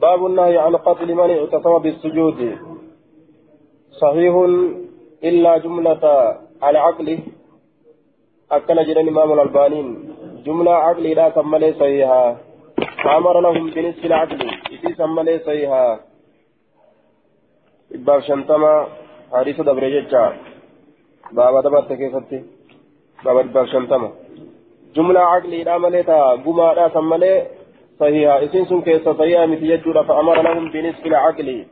باب النهي عن قتل من اعتصم بالسجود. صحيح إلا جملة العقل. أكن جرى الإمام الألباني جملة عقل لا كمل صحيحة فأمر لهم بنصف العقل إذا سمل صحيحة إباب شنتما حديث دبرجة بابا دبرت بابا إباب شنتما جملة عقل لا ملتا قما لا سمل صحيحة إذن سن كيس صحيحة مثل فأمر لهم بنصف العقل.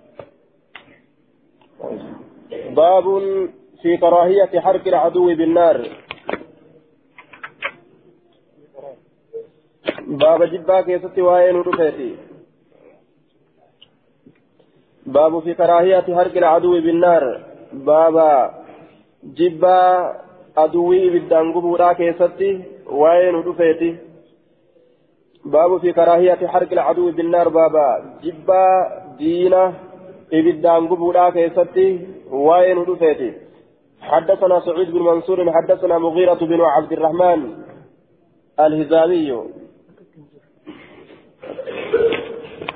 باب في كراهية حرق العدو بالنار. باب جبا كيست وين ودفيتي باب في كراهية حرق العدو بالنار. بابا جبا عدوي بالدنقبورا كيستي وين ودفيتي باب في كراهية حرق العدو بالنار بابا. جبا دينا إبدان قبولا كيستي وين ودفيتي حدثنا سعيد بن منصور حدثنا مغيرة بن عبد الرحمن الهزامي.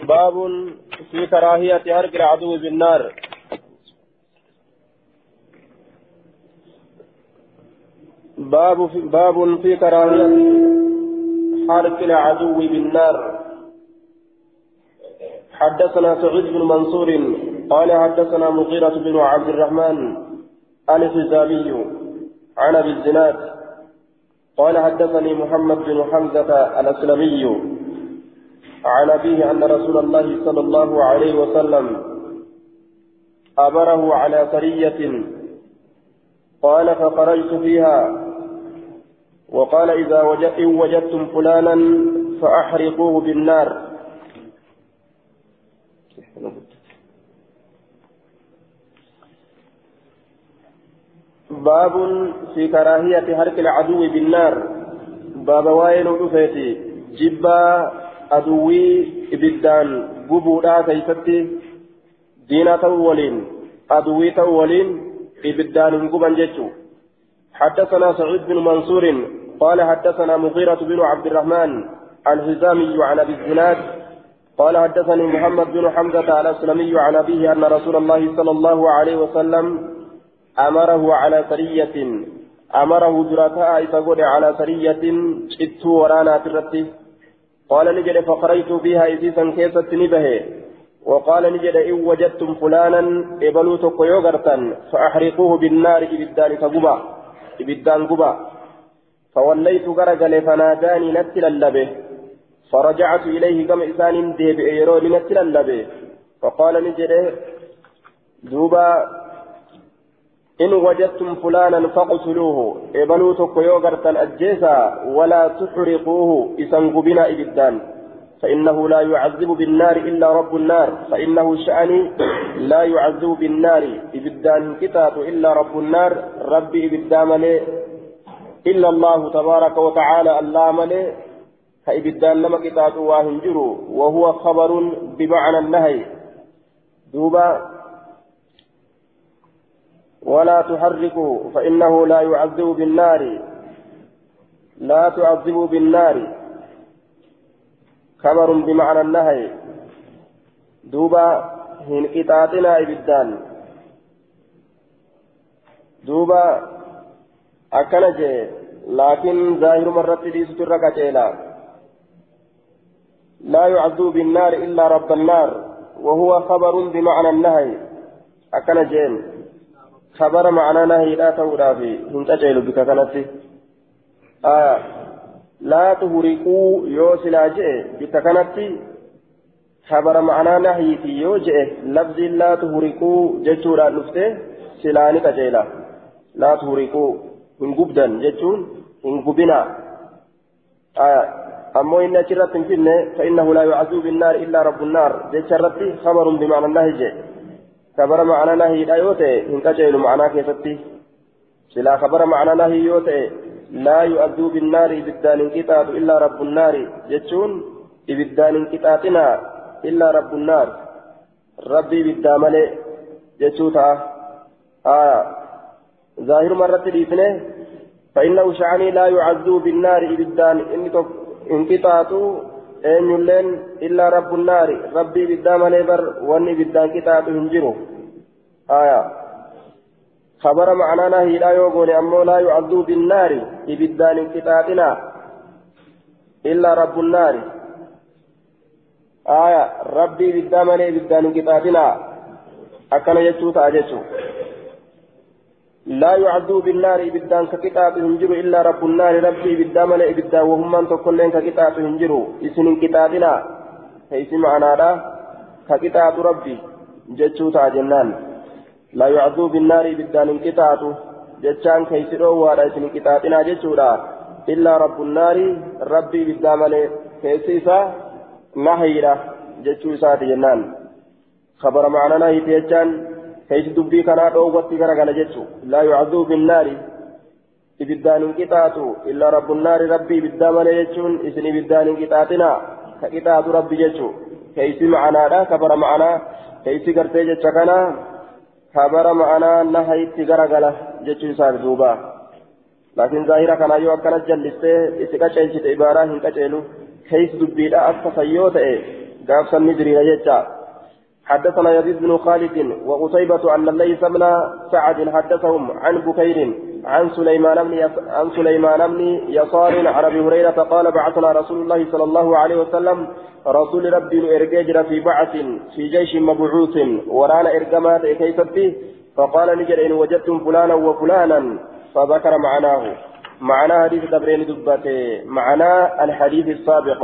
باب في كراهية حرق العدو بالنار. باب في باب في كراهية حرق العدو بالنار. حدثنا سعيد بن منصور قال حدثنا مغيرة بن عبد الرحمن الحزامي عن أبي الزناد قال حدثني محمد بن حمزة الأسلمي عن أبيه أن رسول الله صلى الله عليه وسلم أمره على سرية قال فخرجت فيها وقال إذا وجد إن وجدتم فلانا فأحرقوه بالنار. باب في كراهية حرق العدو بالنار. باب وين رفيتي جبا أدوي إبدان. قبودا كيستي دينا تولين. أدوي تولين. إبدان قبا جتشو حدثنا سعيد بن منصور قال حدثنا مغيرة بن عبد الرحمن الهزامي عن أبي الزناد قال حدثني محمد بن حمزة الأسلمي عن أبيه أن رسول الله صلى الله عليه وسلم أمره على سرية أمره دركاء إتقول على سرية شئت ورانا ترتي قال نجد فقريت فيها إذيسا كيسة نبه وقال نجد إن وجدتم فلانا إبلو تقيوغرتا فأحرقوه بالنار إبدان كقبا إبدان قبا فوليت غرقل فناداني نتل اللبه. فرجعت إليه كما إسان ديب إيروني نتل اللبه. فقال نجد دوبا إن وجدتم فلانا فاقتلوه. إبلوا تكيو غرتا أجيسا ولا تحرقوه. إسنقبنا إبدان فإنه لا يعذب بالنار إلا رب النار. فإنه شأني لا يعذب بالنار. إبدان كتاب إلا رب النار. ربي إبدام لي إلا الله تبارك وتعالى اللام لي فإبدان لما كتاب واهنجروا وهو خبر بمعنى النهي. دوبا ولا تحركوا فإنه لا يعذب بالنار. لا تعذب بالنار. خبر بمعنى النهي. دوبا هن قطاطنا إبدان دوبا أكنج لكن ظاهر مرة دي سترك لا يعذب بالنار إلا رب النار وهو خبر بمعنى النهي أكنجين خبر معنى نهي لا تورا في هنتجيل بك كانت آه لا تهرقوا يو سلاجئ بك كانت خبر معنى نهي في يو جئ لفظ لا تهرقوا جتورا نفته سلاني تجيلا لا تهرقوا إن قبدا جتون إن قبنا آه أما إن أشرت فإنه لا يعذب بالنار إلا رب النار جتشرت خبر بمعنى النهي جئ خبر معنى نهي لا يوتي إن كجيل معنى كيفتي سلا خبر معنى نهي يوتي لا يؤذوا بالنار إبدان انقطاع إلا رب النار جتشون إبدان انقطاعنا إلا رب النار ربي بالدامل جتشوتا آه ظاهر مرة ديفنه فإنه شعني لا يعذوا بالنار إبدان. eenyulleen illaa rabbu naari rabbii ibiddaa malee bar wanni ibiddaan qixaaxu hin jiru aya خبر معنانا هي لا يقول أمو لا يعذب بالنار إبدان انقطاعنا إلا رب النار. آية. ربي إبدان ملي إبدان انقطاعنا أكن يجوت أجسو لا يعذب بالنار إبدان ككتاب هنجر إلا رب النار ربي إبدان ملي إبدان وهم من تقولين ككتاب هنجر إسن انقطاعنا فإسم معنانا ككتاب ربي. جتشوت أجنان لا يعذب بالنار بالدان انقطاعته جتشان كيسرو ولا اسم انقطاعنا جتشورا. إلا رب النار ربي بالدامل كيسيسا نهيرا. جتشو سات جنان خبر معنا نهي تيجان كيس دبي كنا دوغتي كرغل جتشو لا يعذب بالنار بالدان انقطاعته إلا رب النار ربي بالدامل جتشون اسم بالدان انقطاعتنا كقطاعة ربي جتشو كيس معنا لا خبر معنا كيس قرتي جتشكنا خبر معنا نهيت غرغلة جتشو سار دوبا لكن ظاهرة كان يو أكنا جلسته إسكا شيء عبارة هنكا شيلو كيس دبيدا أكا سيوتا قاف سنجري جتشا حدثنا يزيد بن خالد وقتيبة أن الليث بن سعد حدثهم عن بكير عن سليمان بن. عن سليمان بن يسار عن أبي هريرة قال بعثنا رسول الله صلى الله عليه وسلم رسول ربي ارجاجر في بعث في جيش مبعوث ورانا إرجمات كيفتي فقال نجر إن وجدتم فلانا وفلانا فذكر معناه معنى حديث دبرين دبته معنى الحديث السابق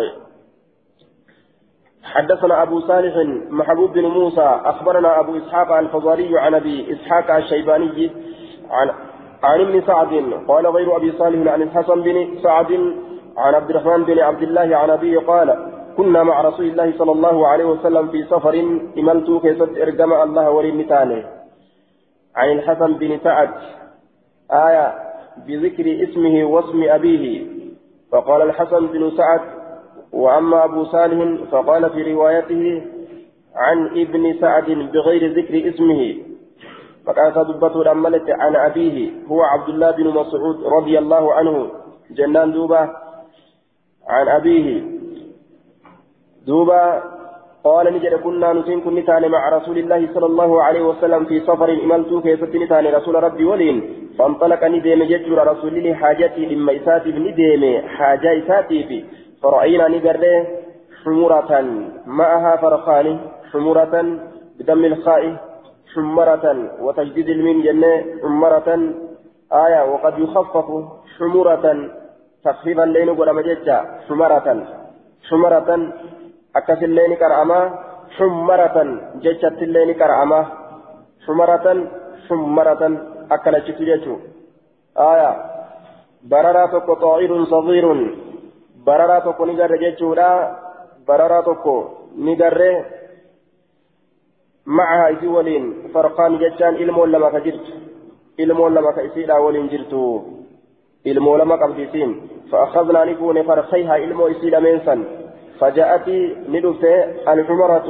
حدثنا أبو صالح محبوب بن موسى أخبرنا أبو إسحاق الفضاري عن أبي إسحاق الشيباني عن عن ابن سعد قال غير أبي صالح عن الحسن بن سعد عن عبد الرحمن بن عبد الله عن أبيه قال كنا مع رسول الله صلى الله عليه وسلم في سفر املت كيست إرجم الله ولمتانه عن الحسن بن سعد آية بذكر اسمه واسم أبيه فقال الحسن بن سعد وأما أبو صالح فقال في روايته عن ابن سعد بغير ذكر اسمه. فقال دبته الأملة عن أبيه هو عبد الله بن مسعود رضي الله عنه جنان دوبة عن أبيه. دوبة قال نجد كنا نسين كن مع رسول الله صلى الله عليه وسلم في سفر إملت كيف نتان رسول ربي ولين. فانطلق نديم ججر رسول حاجتي لما إساتي نديم حاجة إساتي فرأينا نقرده حمرة معها فرقان حمرة بدم الخائف حمرة وتجديد الميم جنة حمرة آية وقد يخفف حمرة تخفيفا لين قول مججة حمرة حمرة أكس اللين كرأما حمرة ججة اللين كرأما حمرة حمرة أكل جتجة آية. بررة طائر صغير. بررة نجر ججورا بررة نجر معها إذ ولين فرقان جتان إلمو لما كجرت إلمو لما كإسيلا ولين جرتو إلمو لما قبديسين فأخذنا نكون فرخيها إلمو إسيلا منسا فجاءت ندفت الحمرة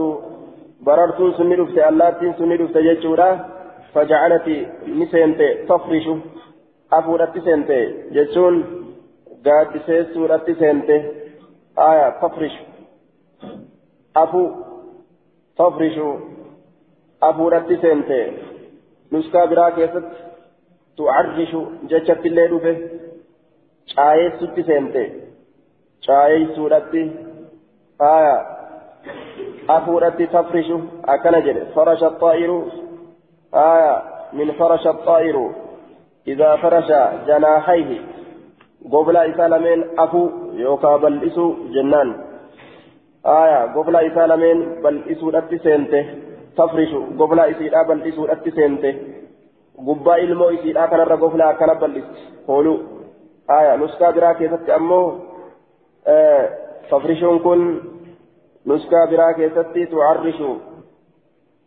بررت سن ندفت اللاتين سن ندفت جتشورا فجعلت نسنت تفرش أفورت سنت جتشون قاد سيسورت سنت آية تفرش أفو تفرش afuudhatti seente nuskaa biraa keessatti tu'arrishu jechatti illee dhufe caayeessutti seente caayeessuudhatti haya afuudhatti tafrishu akkana jedhe farasha xaa'iru haya min farasha xaa'iru idaa farasha janaaxayhi goblaa isaa lameen afuu yookaa bal'isuu jennaan haya goblaa isaa lameen bal'isuudhatti seente بل إسود أتسنته قبا إلمو إسيرا كان الرا قبل أكنا بل قولوا آية نسكا برا كيست أمو آه تفرشون كن نسكا برا كيست تعرشوا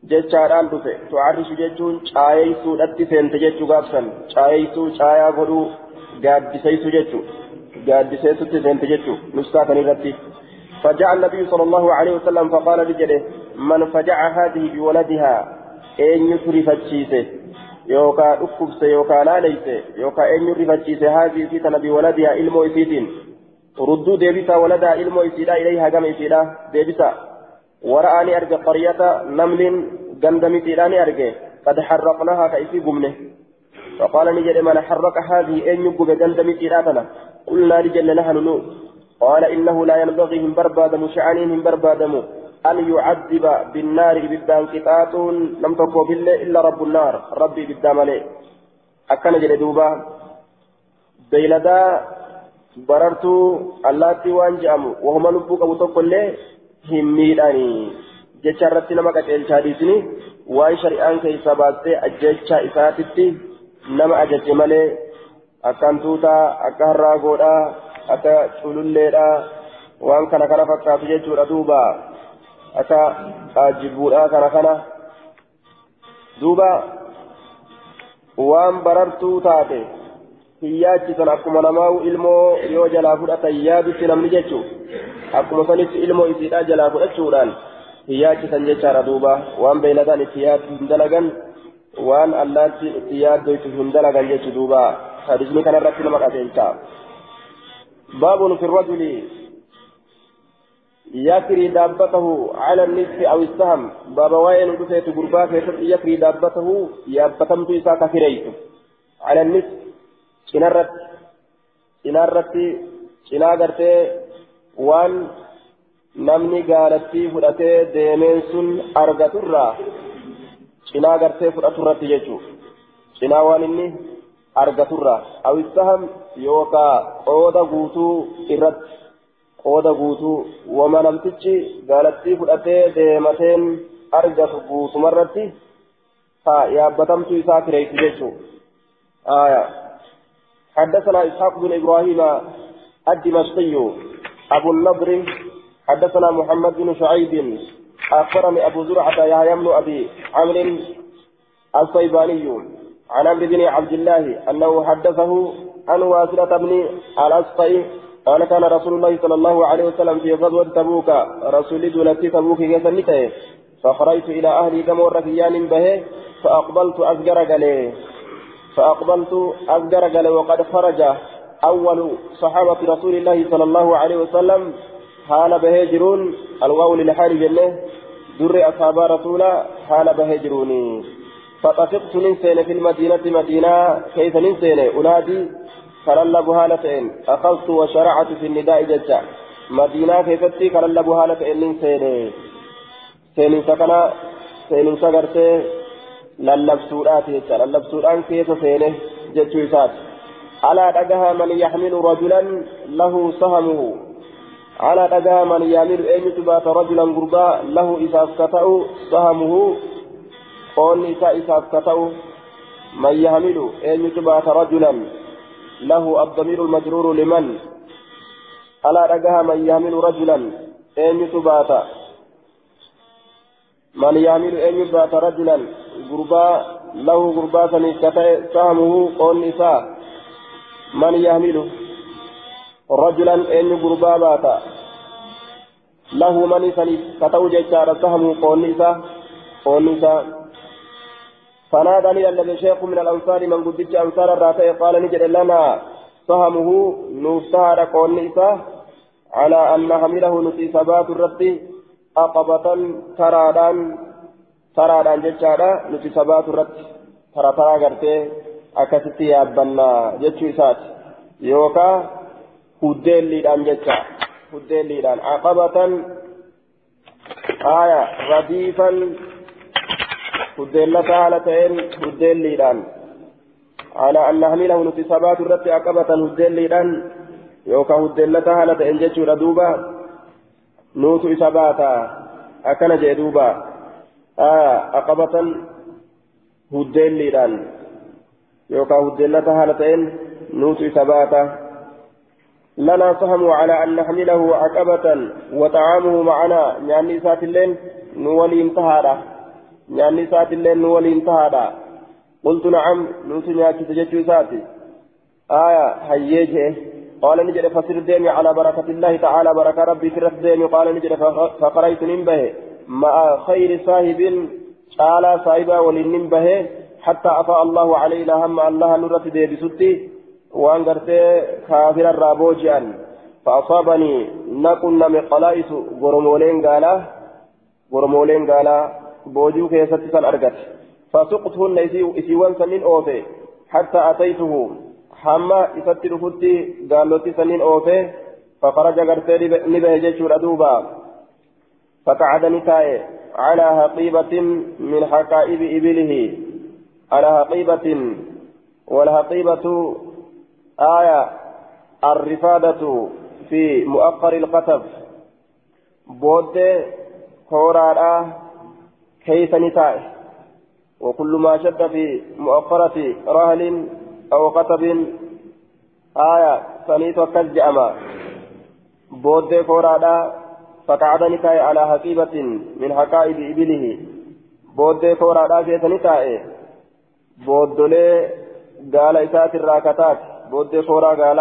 jechaadhaan dhufe tu'arrishu jechuun caayeysuudhatti seente jechuu gaafsan caayeysuu caayaa godhuu jechuu? Gaaddiseessutti seente jechuu? Nuskaa kan irratti. فجاء النبي صلى الله عليه وسلم فقال لجده من فجع هذه بولدها أين يسري فتشيسه يوكا أكبس يوكا لا ليس يوكا أين يسري فتشيسه هذه فتنة بولدها إلمو إسيتين ردوا ديبسا ولدا علم إسيدا إليها قم إسيدا ديبسا ورآني أرجع قرية نمل قندم إسيداني أرجع قد حرقناها كيفي قمنه فقال نجد من حرك هذه أن يقب قندم إسيداتنا قلنا لجل نحن نو. قال إنه لا ينبغي هم بربادم شعنين بربادم أن يعذب بالنار بالدان قطاط لم تكن بالله إلا رب النار ربي بالدام عليه أكن جل دوبا. بيلدا waan je'amu wahuma lubbuu qabu tokkollee hin miidhanii jecha irratti nama qaceelchaa dhiisni waan shari'aan keessaa baastee ajjecha isaatitti nama ajaje malee akkaan tuutaa akka harraagoodhaa akka cululleedhaa waan kana kana fakkaatu jechuudha duuba akka jibbuudhaa kana kana duuba waan barartuu taate hiyyaachisan akkuma namaa ilmoo yoo jalaa fudhatan yaadutti namni jechuun akkuma sanitti ilmoo isiidhaa jalaa fudhachuudhaan hiyyaachisan jechaadha duuba waan beeyladaan itti yaaddu hin dalagan waan allaatti itti yaaddoytu hin dalagan jechu duuba hadisni kanarratti nama qajeelcha baabun fi rajuli يكري دابته على النصف أو السهم بابا وين ودفيت قربا يكري دابته يابتمت إساك كريت على النصف cinarratti cinaarratti cinaa gartee waan namni gaalattii fudhatee deemeen sun argaturraa cinaa gartee fudhaturratti jechuudha cinaa waan inni argaturraa awisaham yookaa qooda guutuu irratti qooda guutuu wama namtichi gaalattii fudhatee deemateen argatu guutumarratti haa yaabbatamtuu isaa kireessu jechuudha. حدثنا إسحاق بن إبراهيم الدمشقي أبو النضر حدثنا محمد بن شعيب أخبرني أبو زرعة يحيى بن أبي عمرو الصيباني عن عمرو بن عبد الله أنه حدثه عن واسرة بن الأسقي قال كان رسول الله صلى الله عليه وسلم في غزوة تبوك رسول دولتي تبوك يسنته فخرجت إلى أهلي كم ورقيان به فأقبلت أزجر قليه فأقبلت أصغر قال وقد خرج أول صحابة رسول الله صلى الله عليه وسلم حال بهجرون الواو للحال جنة. در أصحاب رسولا حال بهجروني فطفقت ننسين في المدينة مدينة كيف ننسين أنادي كللب هالتين أخذت وشرعت في النداء ججا مدينة كيفتي كللب هالتين ننسين سين سكنا سين سكرتي lallabsuudhaati jecha. Lallabsuudhaan keessa seene jechuu isaati. Alaa dhagaha man yaxmilu rajulan lahu sahamuhu. Man yaamilu eenyutu baata rajulan gurbaa lahu isaaf ka ta'u sahamuhu qoonni isaa isaaf ka ta'u man yaxmilu eenyutu baata rajulan lahu addamiiru lmajruuru liman alaa dhagaha man yaxmilu rajulan eenyutu baata من يعمل أن يبات رجلا غربا له غربا سهمه قول نساء من يعمل رجلا أن غربا بات له من سني كتو جيشار سهمه قول نساء قول نساء فنادني الذي شيخ من الأنصار من قدت أنصار الراتي قال نجد لنا سهمه نفتار قول نساء على أن نحمله نسي ثبات الرد aqabatan taraadhaan taraadhaan jechaadha nuti sabaatu irratti tara taraa gartee akkasitti yaabbannaa jechuu isaati yookaa huddeelliidhaan jecha huddeelliidhaan aqabatan aya radiifan huddeellata haala ta'een huddeelliidhaan على أن نحمله نتي سبات الرت عقبة هدليدان يوكا هدلتا nuutu isa baata akkana jee duuba aqabatan huddeelliidhaan yookaan huddeellata haala ta'een nuutu isa baata لنا سهم على أن نحمله عقبة وطعامه معنا. يعني سات اللين نولي انتهى يعني سات اللين نولي انتهى قلت نعم نوتي نياكي تجتو ساتي. آية هيجه قال نجد فسر ديمي على بركة الله تعالى. بركة ربي في ديمي قال نجد فقريت ننبه. مع خير صاحب قال صاحبا ولننبه. حتى أفاء الله علينا هم الله نرت دي بسدي وان قرتي كافر الرابوجيان فأصابني نكن مقلائس غرمولين قالا غرمولين قالا بوجو كيست سن أرقت فسقتهن إسيوان سنين أوفي. حتى أتيته. حما إسات رفتي قالوتي سنين أوفي. فخرج قرتي نبه جيشور أدوبا فقعد نتاي على هقيبة من حقائب إبله. على هقيبة والهقيبة آية الرفادة في مؤخر القتب بود كورا كيف نتاي وكل ما شد في مؤخرة رهل أو قتب. آية سنيت وكجأما بود كورا فقعد نتاي على حقيبة من حقائب إبله. بود كورا كيف نتاي بودولي قال إسات الراكتات. بود كورا قال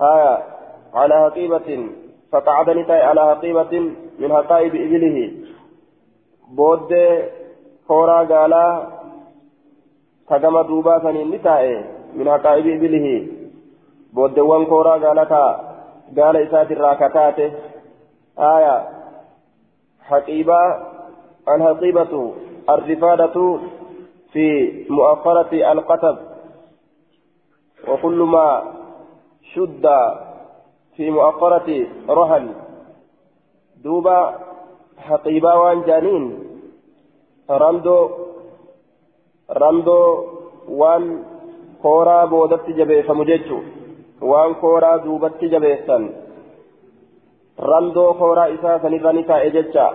آية على حقيبة فقعد نتاي على حقيبة من حقائب إبله بود كورا قال كما دوبا سنين نتاي من حقائب إبله بودوان كورا قال قال إسات الراكتات آية حقيبة الحقيبة الرفادة في مؤخرة القتب وكل ما شد في مؤخرة رهن دوبا حقيبة وان جانين رمدو رمدو وان كورا بودت جبه فمججو وان كورا دوبت جبهسن randoo kooraa isaa sanirra ni taa'e jecha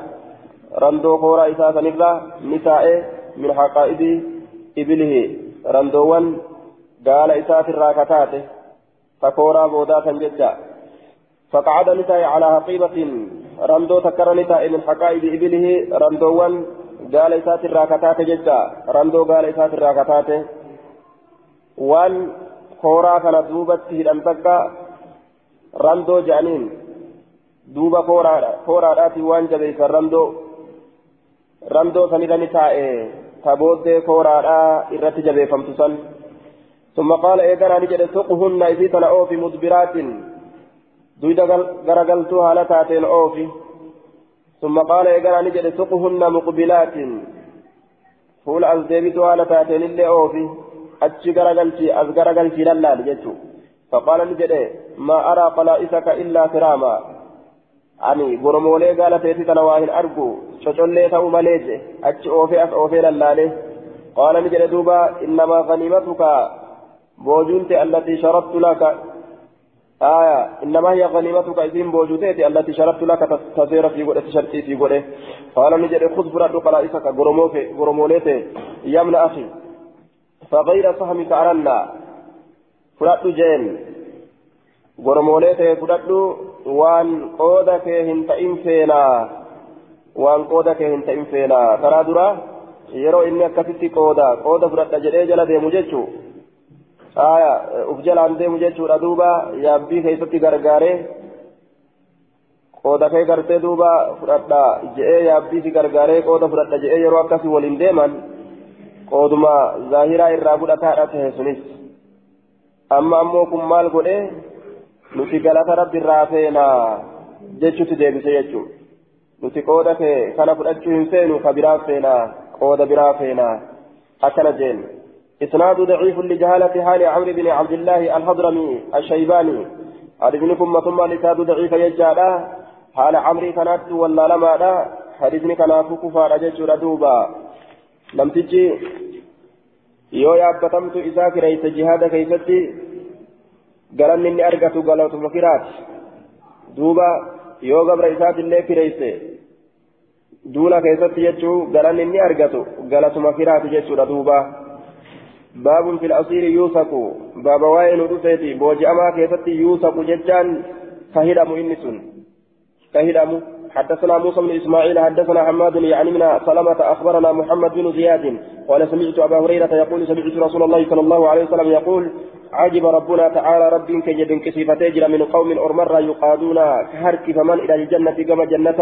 randoo kooraa isaa sanirra ni taa'e min haqaa'ibi ibilihi randoowwan kataate ta kooraa boodaa kan jecha فقعد نتاي على حقيبة رمدو تكر نتاي من حقائب إبله رمدوان قال إسات الراكتات جدا رمدو قال إسات الراكتات وان كورا كانت دوبت هدن تكا رمدو جانين duuba kooraadhaati waan jabeessan ramdoo ramdoo sanirra ni taa'e ta booddee kooraadhaa irratti jabeeffamtu san ثم قال إيقنا نجد سقهن إذيتنا أوفي مدبرات دويدا غرقلتها لتاتين أوفي ثم قال إيقنا نجد سقهن مقبلات فول أزديبتها لتاتين اللي أوفي أتشي غرقلتي أز غرقلتي للا لجتو فقال نجد ما أرى قلائسك إلا كراما ani goromoolee gaala ta'etti tana waa hin argu cocollee ta'uu malee je achi oofee as oofee lallaale qaala ni jedhe duuba innamaa ganiimatuka boojuunte allatii sharattu laka آية إنما هي غنيمتك إذن بوجودتي التي شرطت لك تسير في قد تشرتي في قد قال نجد خذ فرد قلائسك غرموليتي يمن أخي فغير سهمك أرنا فرد جين غرموليتي فرد waan qooda kee hin ta'in feenaa waan qooda kee hin ta'in feenaa karaa dura yeroo inni akkasitti qooda qooda fudhadha jedhee jala deemu jechuu aya uf jalaan deemu jechuudha duuba yaabbii keessatti gargaaree qooda kee gartee duuba fudhadha jedhee yaabbiisi gargaaree qooda fudhadha jedhee yeroo akkasii waliin deeman qooduma zaahiraa irraa fudhataadha tahe sunis amma ammoo kun maal godhee nuti galata rabbi irraa feenaa jechuutti deebise jechuun nuti qooda kee kana fudhachuu hin feenu ka biraa feenaa qooda biraa feenaa akkana jeen إسناد ضعيف لجهالة حال عمرو بن عبد الله الهضرمي الشيباني. حديثنكم ثم لساد ضعيف يجالا حال عمرو كانت ولا لما لا. حديثني كان كفا رجج ردوبا. لم تجي. يو يابتمت إذا كريت جهاد كيفتي. galanni inni argatu galatuma firaati duuba yoo gabra isaatillee fireyse duula keessatti jechuu galanni inni argatu galatuma firaati jechuudha duuba baaba waa'ee nu dhufeeti booji'amaa keessatti yuusaku jechaan ka hidhamu inni sun ka hidhamu حدثنا موسى بن إسماعيل. حدثنا حماد يعني من سلمة. أخبرنا محمد بن زياد. قال سمعت أبا هريرة يقول سمعت رسول الله صلى الله عليه وسلم يقول عجب ربنا تعالى رب كجد كسيفتي جرى من قوم أرمر يقادون كهرك فمن إلى الجنة كما جنة.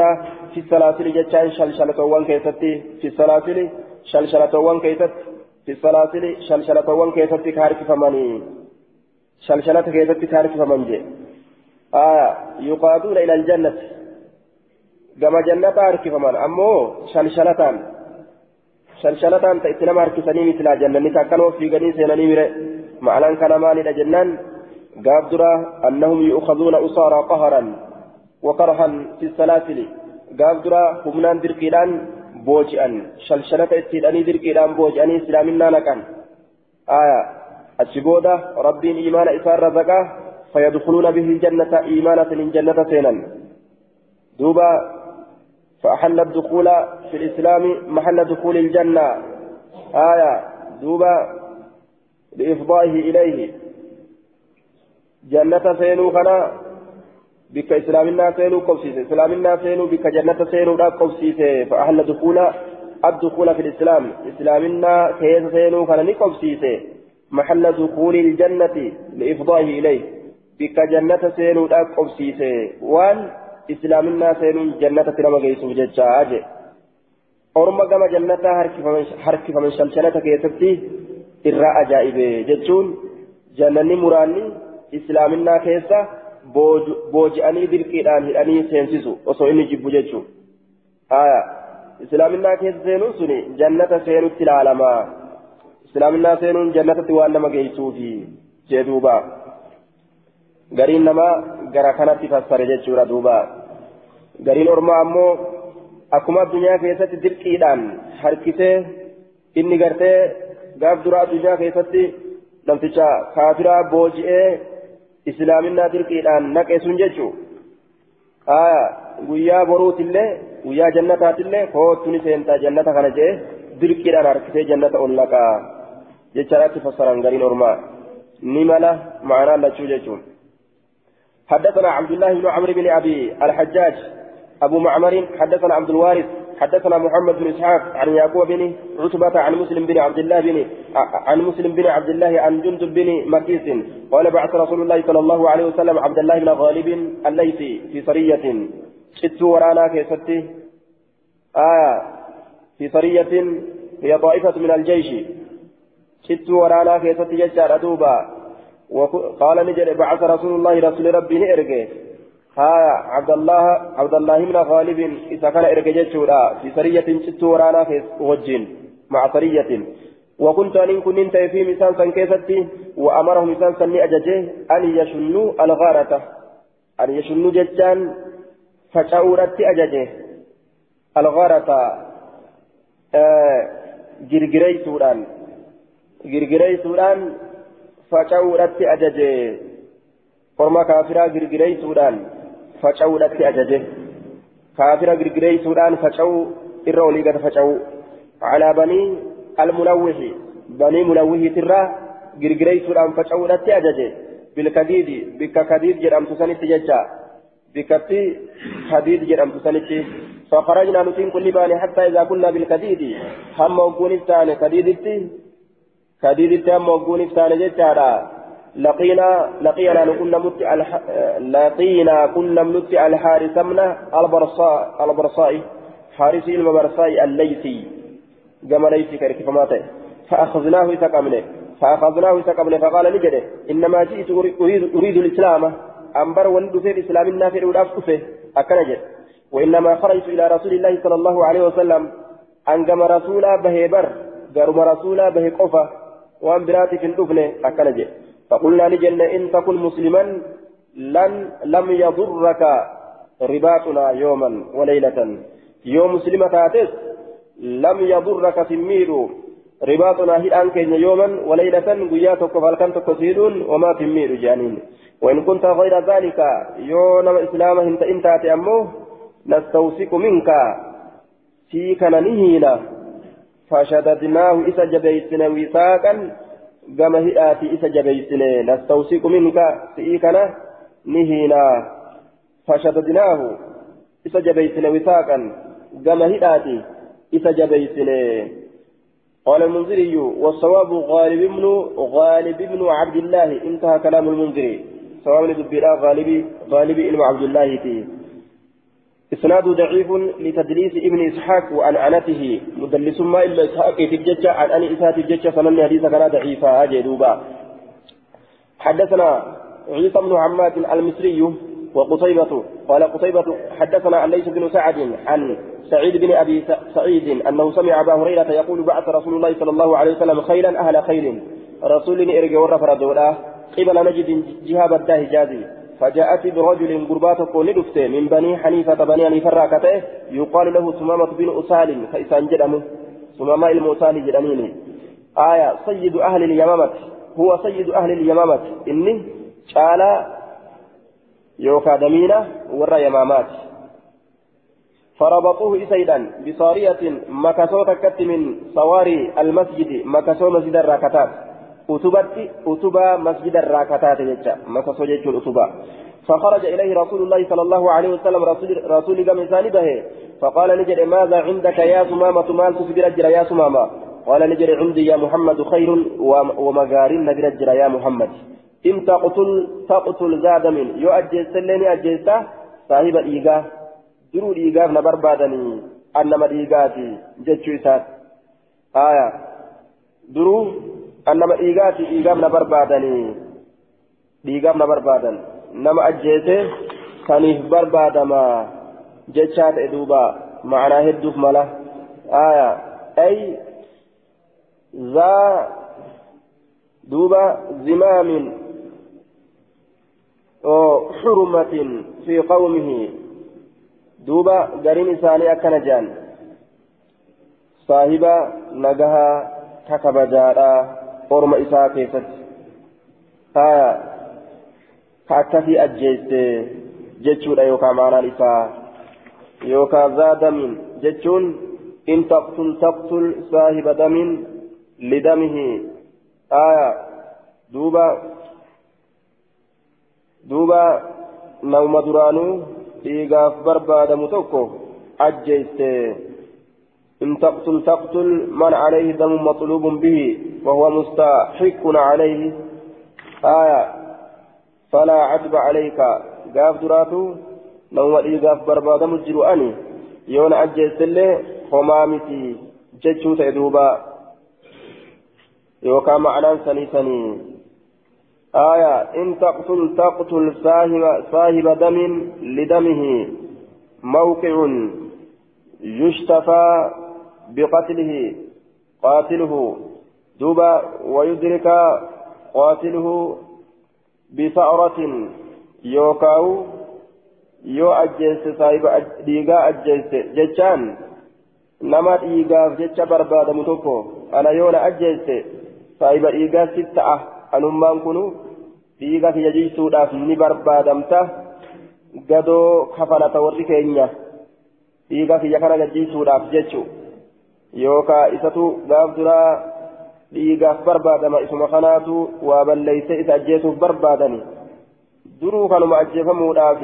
في السلاسل جتان شلشلة وان كيستي في السلاسل شلشلة وان كيست في السلاسل شلشلة وان كيست كهرك فمن شلشلة كيست كهرك فمن جي آية يقادون إلى الجنة كما جنة أركفمان أمو شلشلتان شلشلتان تأتنا أركسني مثل جنة نتاكنوا في غني سيناني مره معنى كان مالي جنان قابدرا أنهم يؤخذون أسارى قهرا وكرها في السلاسل قابدرا همنان درقيلان بوجئا شلشلة اتداني درقيلان بوجئاني إسلامنا نكان آية أتشبودا ربي إيمان إسار رزقا فيدخلون به الجنة إيمانة من جنة سينا دوبا فأحل الدخول في الإسلام محل دخول الجنة آية دوبا بإفضائه إليه جنة سينو خنا بك إسلامنا سينو قوسيسي إسلامنا سينو بك جنة سينو لا قوسيسي فأحل دخول الدخول في الإسلام إسلامنا كيس سينو خنا نقوسيسي محل دخول الجنة لإفضائه إليه بك جنة سينو لا قوسيسي وان إسلامنا سينو جنة تلما قيسو ججاج orma gama jannataa harkifaman shalshalata keessatti irraa ajaa'ibe jechuun jannanni muraanni islaaminaa keessa booji'anii dirqiidhaan hidhanii seensisu osoo inni jibbu jechuun haya islaaminaa keessa seenuun suni jannata seenutti ilaalama islaaminaa seenuun jannatatti waan nama geessuufi jee duuba. Gariin namaa gara kanatti fassare jechuudha duuba. Gariin ormaa ammoo akkuma addunyaa keessatti dirqiidhaan harkisee inni gartee gaaf duraa addunyaa keessatti namticha kaafiraa booji'ee. Islaaminaa dirqiidhaan naqe sun jechuu aya guyyaa boruutillee guyyaa jannataatillee kootu ni seentaa jannata kana jee dirqiidhaan harkisee jannata ol naqaa jechaadhaatti fassaran gariin ormaa ni mala ma'anaa lachuu jechuun حدثنا عبد الله بن عمرو بن ابي الحجاج ابو معمر حدثنا عبد الوارث حدثنا محمد بن إسحاق عن يعقوب بن عتبة عن مسلم بن عبد الله بن عن مسلم بن عبد الله عن جندب بن مكيس قال بعث رسول الله صلى الله عليه وسلم عبد الله بن غالب الليثي في سرية ست ورانا keessatti آية في سرية هي طائفة من الجيش. ست ورانا keessatti jechaara duuba وقال نجد بعث رسول الله رسول ربي نئرقه. ها عبد الله عبد الله بن غالب إذا كان إرججت في سرية ست ورانا في وجين مع سرية. وكنت أن كنت في مثال سنكيستي وأمرهم مثال سني أججه أن يشنوا الغارة. أن يشنوا ججان فشاورت أججه. الغارة جرجري سودان جرجري سودان فشاورت أججه كافرا جرجري سودان faca'uudhatti ajaje kaafira girgireessuudhaan faca'uu irra olii gad faca'uu calaa banii almunawwihi banii munawwihiitirraa girgireessuudhaan faca'uudhatti ajaje bilkadiidi bikka kadiid jedhamtu sanitti jecha bikkatti kadiid jedhamtu sanitti فخرجنا نتين كل بان حتى إذا كنا بالكديد هم وقون الثاني كديدتي كديدتي هم وقون الثاني جتارا لقينا لقينا كنا مت. لقينا كنا مت الحارث من البرصاء البرصاء حارث المبرصاء الليثي. كما ليثي كيف مات؟ فأخذناه تقمنه فأخذناه تقمنه فقال نجده إنما جئت أريد, أريد الإسلام. أنبر ولد في الإسلام النافع والأفكفه أكنجد وإنما خرجت إلى رسول الله صلى الله عليه وسلم. أنقم رسولا به بر قرم رسولا به قفة وأن براتي في الدفن. أكنجد فقلنا لجنة إن تكن مسلما لن لم يضرك رباطنا يوما وليلة. يوم مسلمة تاتس لم يضرك تمير رباطنا هي أنك يوما وليلة. قياتك فالكنت كسيدون وما تمير جانين. وإن كنت غير ذلك يوم إسلام انت انت أمه نستوثق منك. فيك نهينا. فشددناه إذا جبيتنا وثاقا gama hidhaati isa jabeeysine nastawsiqu minka si'ii kana ni hiinaa fashadadnaahu isa jabeeysine wisaaqan gama hidhaati isa jabeeysine قال المنذري والصواب غالب بن غالب بن عبد الله انتهى كلام المنذري صواب لدبيرا غالب غالب بن عبد الله تي إسناد ضعيف لتدليس ابن إسحاق وعن عنته. مدلس ما إلا إسحاق في الججة عن أن إسحاق الججة فمن حديث كان ضعيفا جدوبا. حدثنا عيسى بن عماد المصري وقتيبة قال قتيبة حدثنا عن ليس بن سعد عن سعيد بن أبي سعيد أنه سمع أبا هريرة يقول بعث رسول الله صلى الله عليه وسلم خيلا أهل خيل. رسول إرجع ورفر دولا قبل نجد جهاب الدهجازي. فجاءت برجل قربات كون من بني حنيفة بني حنيفة راكته يقال له سمامة بن أسال فإسان جدمه. سمامة المؤسال جدمين آية سيد أهل اليمامة. هو سيد أهل اليمامة. إني قال يوكا دمينة ور يمامات. فربطوه إسيدا بصارية مكسو تكت من صواري المسجد مكسو مسجد الراكتات. أتبت أتبا مسجد الراكتات جتا مكسو جيتش الأتبا فخرج إليه رسول الله صلى الله عليه وسلم رسول رسول قام به فقال نجد ماذا عندك يا سمامة مال تسبر يا سمامة قال نجد عندي يا محمد خير ومغارين نجد يا محمد إن تقتل تقتل زاد من يو أجيست لني أجيستا صاحب الإيقاف درو الإيقاف نبر بادني أنما الإيقاتي جتشو آية درو أنما الإيقاتي إيقاف نبر بادني إيقاف نبر بادن نما أجيسه كانيف بربادما جتشات إدوبا معناه هدوف ملا آية أي ذا دوبا زمام حرمة في قومه دوبا قرين ساني أكن جان صاحبا نجها ككبجارا أورم إساء كيست آية كأكفي أجيست جتشون يوكا معنا إساء يوكا ذا دم جتشون إن تقتل تقتل صاحب دم لدمه آية دوبا duuba nama duraanuu dhiigaaf barbaadamu tokko ajjeeste. إن تقتل تقتل من عليه دم مطلوب به وهو مستحق عليه. آية. فلا عتب عليك. قاف دراتو. نوم إيقاف بربادة مجر أني. يون أجيس اللي خمامتي جتشو تأدوبا يوكا معنى سني سني. آية. إن تقتل تقتل صاحب, صاحب دم لدمه موقع يشتفى بقتله قاتله دوبا ويدرك قاتله بثأرة يوكاو yoo ajjeesse saahiba dhiigaa ajjeesse jechaan nama dhiigaaf jecha barbaadamu tokko ana yoona ajjeesse saahiba dhiigaa si ta'a anummaan kunu dhiiga kiyya jiisuudhaaf ni barbaadamta gadoo kafalata warri keenya dhiiga kiyya kana gajjiisuudhaaf jechu yookaa isatu gaaf duraa dhiigaaf barbaadama isuma kanaatu waa balleeyse isa ajjeesuuf barbaadani duruu kanuma ajjeefamuudhaaf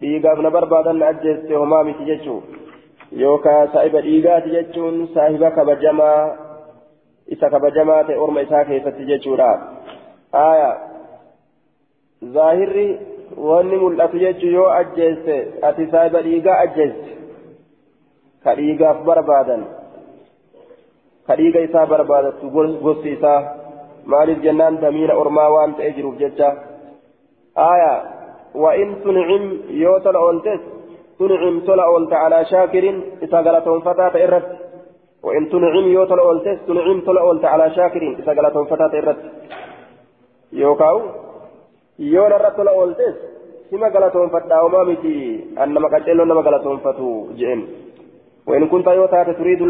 dhiigaaf na barbaadan na ajjeesse homaa miti jechuu yookaa saahiba dhiigaati jechuun saahiba kabajamaa isa kabajamaa ta'e orma isaa keessatti jechuudha aayaa zaahirri wanni mul'atu jechuun yoo ajjeesse ati saahiba dhiigaa ajjeesse ka dhiigaaf barbaadan dhiiga isaa barbaadatu gosti isaa maaliif jennaan damiina ormaa waan ta'ee jiruuf jecha aayaa وإن تنعم يوتل أولتس تنعم تلا أولت على شاكر إذا قالتهم فتاة إرت وإن تنعم يوتل أولتس تنعم تلا أولت على شاكر إذا قالتهم فتاة إرت يوكاو yoo narra tola ooltes sima galatoonfadhaa homaa miti an nama qaceelloo nama galatoonfatu jeen وإن كنت يوتات تريد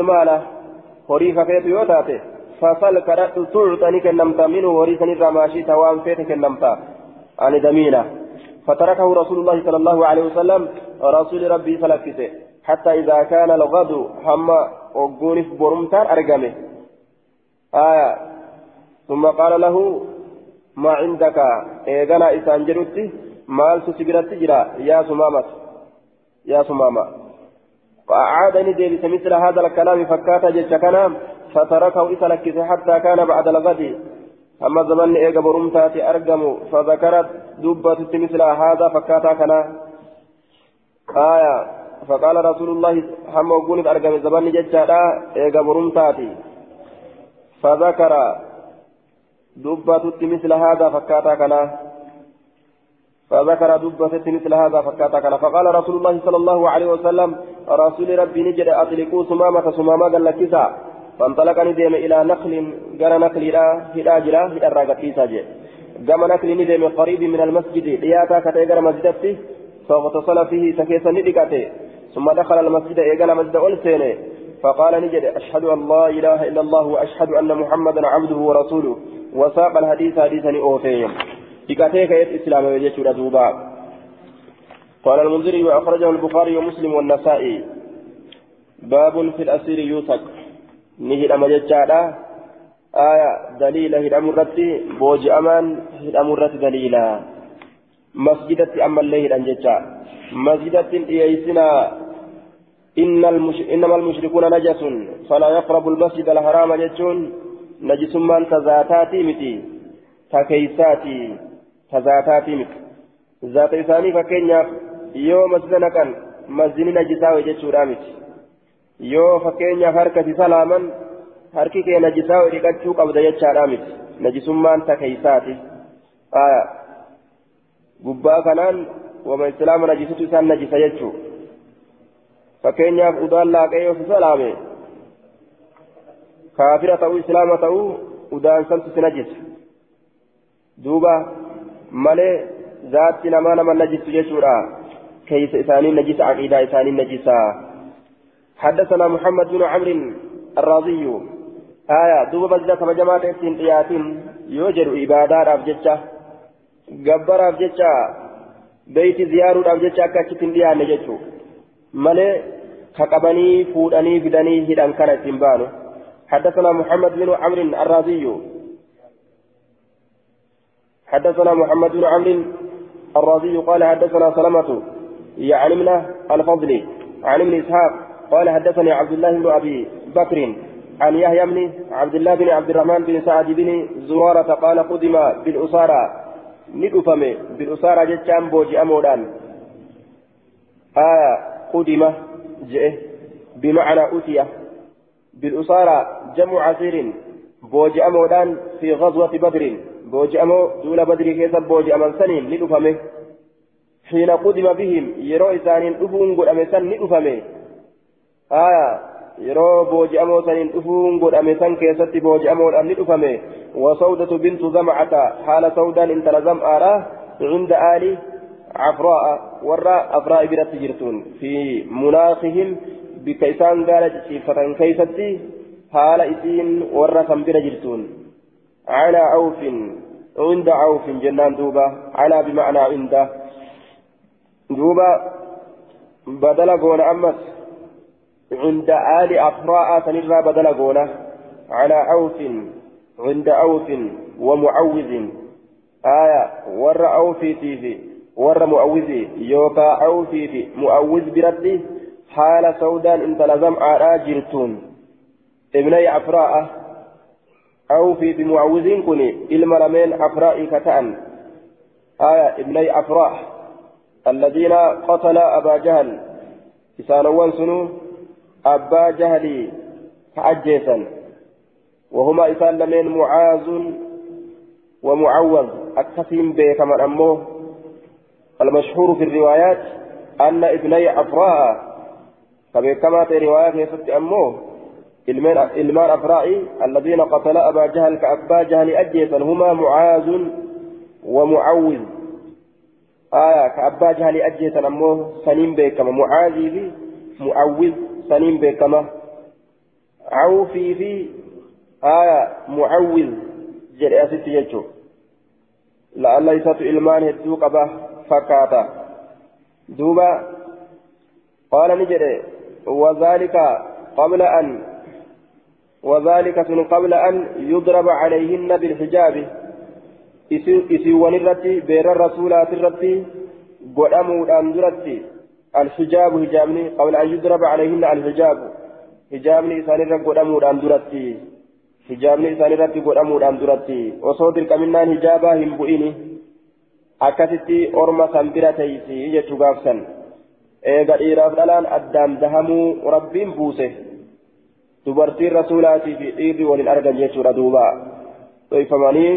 المال هوري فكيت يوتات فصل كرت تعطني كنمت منه هوري سنرى ماشي توام فيت كنمت عن دمينة فتركه رسول الله صلى الله عليه وسلم رسول ربي فلكته حتى إذا كان الغد هم وقونف برمتان أرقمه آية ثم قال له ما عندك إيغانا إسان جرتي مال تسبرت جرا يا سمامة يا سمامة فأعادني ديبس مثل هذا الكلام فكاتا جتشكنا فتركه إسلكت حتى كان بعد الغد. أما زمن إيغا برمتاتي أرقم فذكرت دبة مثل هذا فكاتا كنا. آية فقال رسول الله هم وقول أرقم زمن جتشا إيغا برمتاتي. فذكر دبتت مثل هذا فكاتا كنا. فذكر دبة مثل هذا فكاتا فقال رسول الله صلى الله عليه وسلم رسول ربي نجد أطلقوا سمامة سمامة قال لك فانطلق ندم إلى نخل قال نخل جرا هدا راقتي ساجي قام نخل ندم قريب من المسجد لياتا كتيجر مسجدتي فاغتسل فيه سكيسا ندقاته ثم دخل المسجد إيقال مسجد ألسينه فقال نجد أشهد أن لا إله إلا الله وأشهد أن محمدا عبده ورسوله. وساق الحديث حديثا أوفيهم دقاتيك يت إسلام ويجيش دوبا قال المنذري وأخرجه البخاري ومسلم والنسائي باب في الأسير يوثق ni hidhama jechaadha. Aya daliila hidhamu irratti booji'amaan hidhamu irratti daliila. Masjidatti ammallee hidhan jecha. Masjidattiin dhiyeeysinaa إنما المشركون نجس فلا يقرب المسجد الحرام جتون نجس من تزاتاتي متي تكيساتي تزاتاتي متي ذات إساني فكينيا يوم مسجدنا كان مسجد نجسا وجتشو رامتي yoo fakkeenyaaf harkasi salaaman harki kee najisaa dhiqachuu qabda jechaadha miti najisummaan takeysaati gubbaa kanaan wama islaama najisutu isaan najisa jechuu fakkeenyaaf udaan laaqee yoo si salaame kaafira ta'uu islaama ta'uu udaan santu si najisa duuba malee zaatti namaa nama najisu jechuudha. Keeysa isaanii najisa aqiidaa isaanii najisaa حدثنا محمد بن عمرو الرازي آية دوب بزلا كما جماعة اتين قياتين يوجد عبادات أبجتشا جبر أبجتشا بيت زيارة أبجتشا كاتشتين ديان نجتشو مالي كقبني فودني بدني هدان كانت تنبانو حدثنا محمد بن عمرو الرازي حدثنا محمد بن عمرو الرازي قال حدثنا سلمة يعني من الفضل عن ابن إسحاق قال حدثني عبد الله بن أبي بكر عن يحيى بن عبد الله بن عبد الرحمن بن سعد بن زرارة قال قدم بالأسارة ندفم بالأسارة جتشام بوجي أمودان. آية قدم جئ بمعنى أتي بالأسارة جمع عسير بوجي أمودان في غزوة بدر. بوجي أمو دول بدر كيسا بوجي أمن سنين ندفمه حين قدم بهم يرو إسانين أفون قد أمسان ندفمه آية yeroo booji'amoo saniin dhufuun godhame san keessatti booji'amoodhaan ni dhufame wasawdatu bintu zamcata haala sawdaan intala zam'aadha cinda aali cafraa'a warra afraa'i biratti jirtuun fi munaaqihim bikka isaan gaala ciciiffatan keeysatti haala isiin warra kan bira jirtuun calaa awfin عند عوف جنان دوبا على بمعنى عند. دوبا بدل قول أمس عند آل أفراء سنرى بدل قوله على عوف عند عوف ومعوذ. آية ور عوفي تيفي ور معوذ. يوكا عوفي في معوذ بردي حال سودان انت لزم على جرتون. ابني أفراء. عوفي بمعوذ كني المرمين أفراء كتأن. آية ابني أفراء الذين قتل أبا جهل. إسانوان سنو أبا جهلي فأجيسا وهما إسان لمن معاذ ومعوذ. أكثم بكما أمه المشهور في الروايات أن ابني عفراء فبكما في روايات يسد أمه إلمان أفرائي الذين قتل أبا جهل كأبا جهل أجيسا هما معاذ ومعوذ. آية كأبا جهل أجيسا أمه سنين بكما معاذ معوذ سنين بكما. عوفي في آية معوذ جري أسيت يجو. لعل يسات إلمان هدو قبه فكاتا. دوبا قال نجري وذلك قبل أن وذلك قبل أن يضرب عليهن بالحجاب isiiwwan irratti beera rasuulaati irratti godhamuudhaan duratti الحجاب حجابني قبل أن يضرب عليهن الحجاب حجابني إسان رب قدامودان درتي حجابني إسان رب قدامودان درتي وصوت الكمنان حجابا هم بؤيني akkasitti orma san bira teeysi jechuu gaafsan eega dhiiraaf dhalaan addaan dahamuu rabbiin buuse dubartiin rasuulaatii fi dhiirri waliin argan jechuudha duuba dhoyfamanii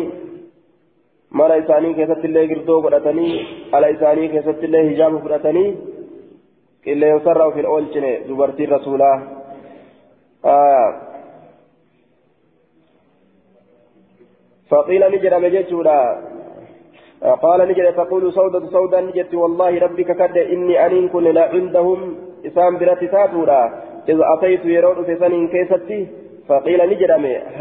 mana isaanii keessatti illee girdoo godhatanii ala isaanii keessatti illee hijaaba fudhatanii qilleensarra of hin oolchine dubartiin rasuulaa فقيل نجد مجتشولا قال نجد تقول سودة سودا نجد والله ربك كد إني أنين كن لا عندهم إسام برات تاتولا إذ أتيت يرون في سنين كيستي فقيل نجد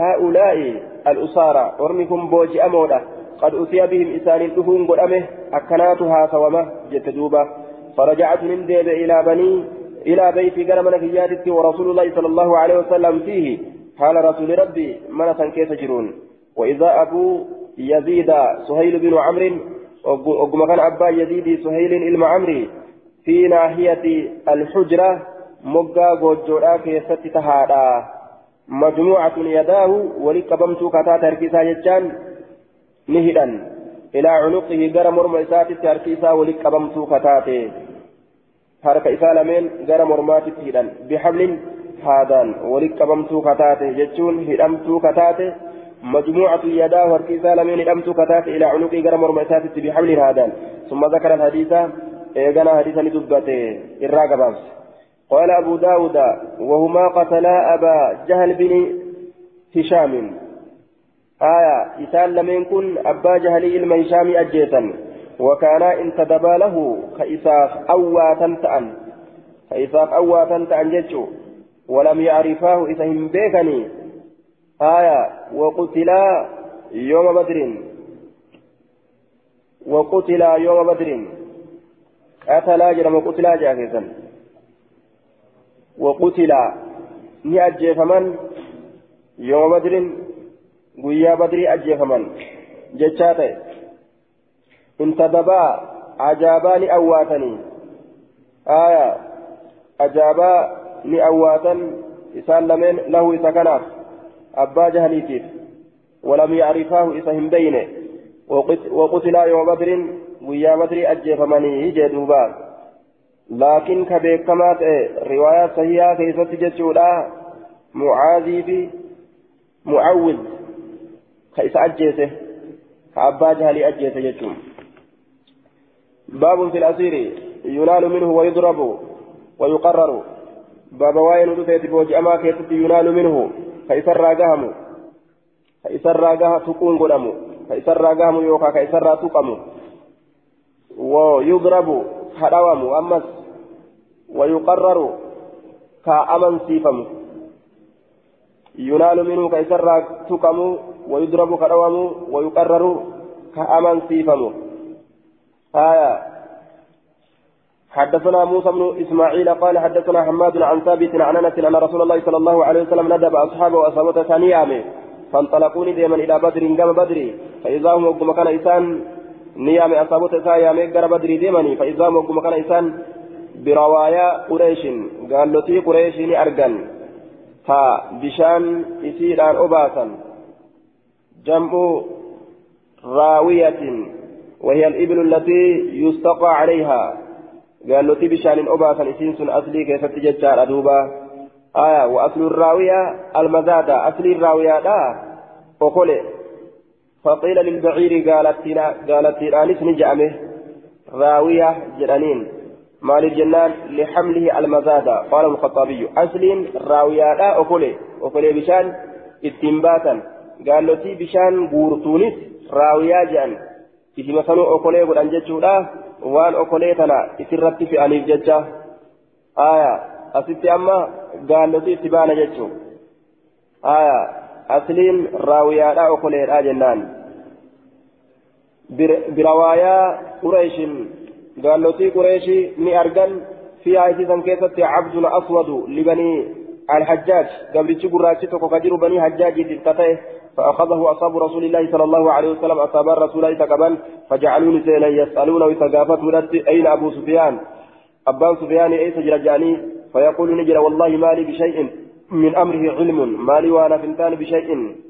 هؤلاء الأسارى ورمكم بوجي أمودا قد أتي بهم إسان دفون قدامه أكناتها سومة جت دوبة. فرجعت من ديب إلى بني إلى بيت قرمنا في جادتي ورسول الله صلى الله عليه وسلم فيه. قال رسول ربي منة كيف جرون؟ وإذا أبو يزيد سهيل بن عمرو وقم كان أبا يزيد سهيل إلما عمري في ناحية الحجرة مقا قجورا كيست تهادا مجموعة يداه ولقبمت كتات هركيسا يجان نهدا إلى عنقه قرى مرمى هركيسا ولقبمت كتاته harka isaa lameen gara mormaatitti hidhan bixablin haadaan walitti qabamtuu kataate jechuun hidhamtuu kataate majmuucatu yadaa harki isaa lameen hidhamtuu kataate ilaa cunuqii gara morma isaatitti bixablin haadaan summa zakara alhadiisa eegana hadiisa ni dubbate irraa gabaabse قال أبو داود وهما قتلا أبا جهل بن هشام. آية إسال لم يكن أبا جهل إلما هشام أجيتا وكانا انتدبا له كإساف أواتا تأن. كإساف أواتا تأن جتشو ولم يعرفاه إذا هم بيكني. آية وقتلا يوم بدر. وقتلا يوم بدر. قتلا جرم قتلا جاهزا. وقتلا نأجيف من يوم بدر قيا بدر أجيف من جتشاتي انتدبا عجابا لأواتني آية. أجابا لأواتا إسان لمن له إسكناف أبا جهليتيف ولم يعرفاه إسهم بينه وقتلا يوم بدر ويا بدر أجيف مني جدوبا لكن كبيكمات رواية صحيحة كيست جتشولا معاذي في معوذ كيس أجيسه كأبا جهلي أجيسه جتشوم. باب في الأسير ينال منه ويضرب ويقرر. باب واين ودفت بوج أما كيست ينال منه كيسر راقهم. كيسر راقها تكون قدم كيسر راقهم يوكا كيسر تقم ويضرب حدوام أمس ويقرر كأمن سيفم. ينال منه كيسر تقم ويضرب كدوام ويقرر كأمن سيفم. آية. حدثنا موسى بن إسماعيل قال حدثنا حماد عن ثابت عن أنس أن رسول الله صلى الله عليه وسلم ندب أصحابه وأصحابه ثانية فانطلقوني دائما إلى بدر قام بدري. فإذا هم وقم كان إنسان نيام أصحابه ثانية قال بدري دائما فإذا هم وقم كان إنسان برواية قريش قال لتي قريش أرجن. ها بشان يسير عن أباسا جمع راوية وهي الإبل التي يستقى عليها. قال له بشان أباسا إسينس أصلي كيف تججار أدوبا آية وأصل الراوية المزادة. أصل الراوية لا وقل فقيل للبعير قالت قالت أنس نجأمه راوية جرانين. مال الجنان لحمله المزادة قال الخطابي أصل راوية لا وقل وقل بشان اتنباتا قال له بشان بورتونس راوية جان isima sanuu okolee godhan jechuudha waan okolee tana isirratti fe'aniif jecha aya asitti amma gaalloti itti baana jechuu aya asliin raawiyaadha okoleedha jennaan birawaayaa qureeshin gaallotii qureeshii ni argan. Fiihaa isiisan keessatti cabdun aswadu libanii الحجاج قبل راشتك وكجر بني حجاج تتيه فأخذه أصحاب رسول الله صلى الله عليه وسلم أصحاب الرسول تقبل فجعلوني سينا يسألون ويتقافت أين أبو سفيان أبان سفيان أي سجرجاني فيقول نجر والله ما لي بشيء من أمره علم ما لي وأنا فنتان بشيء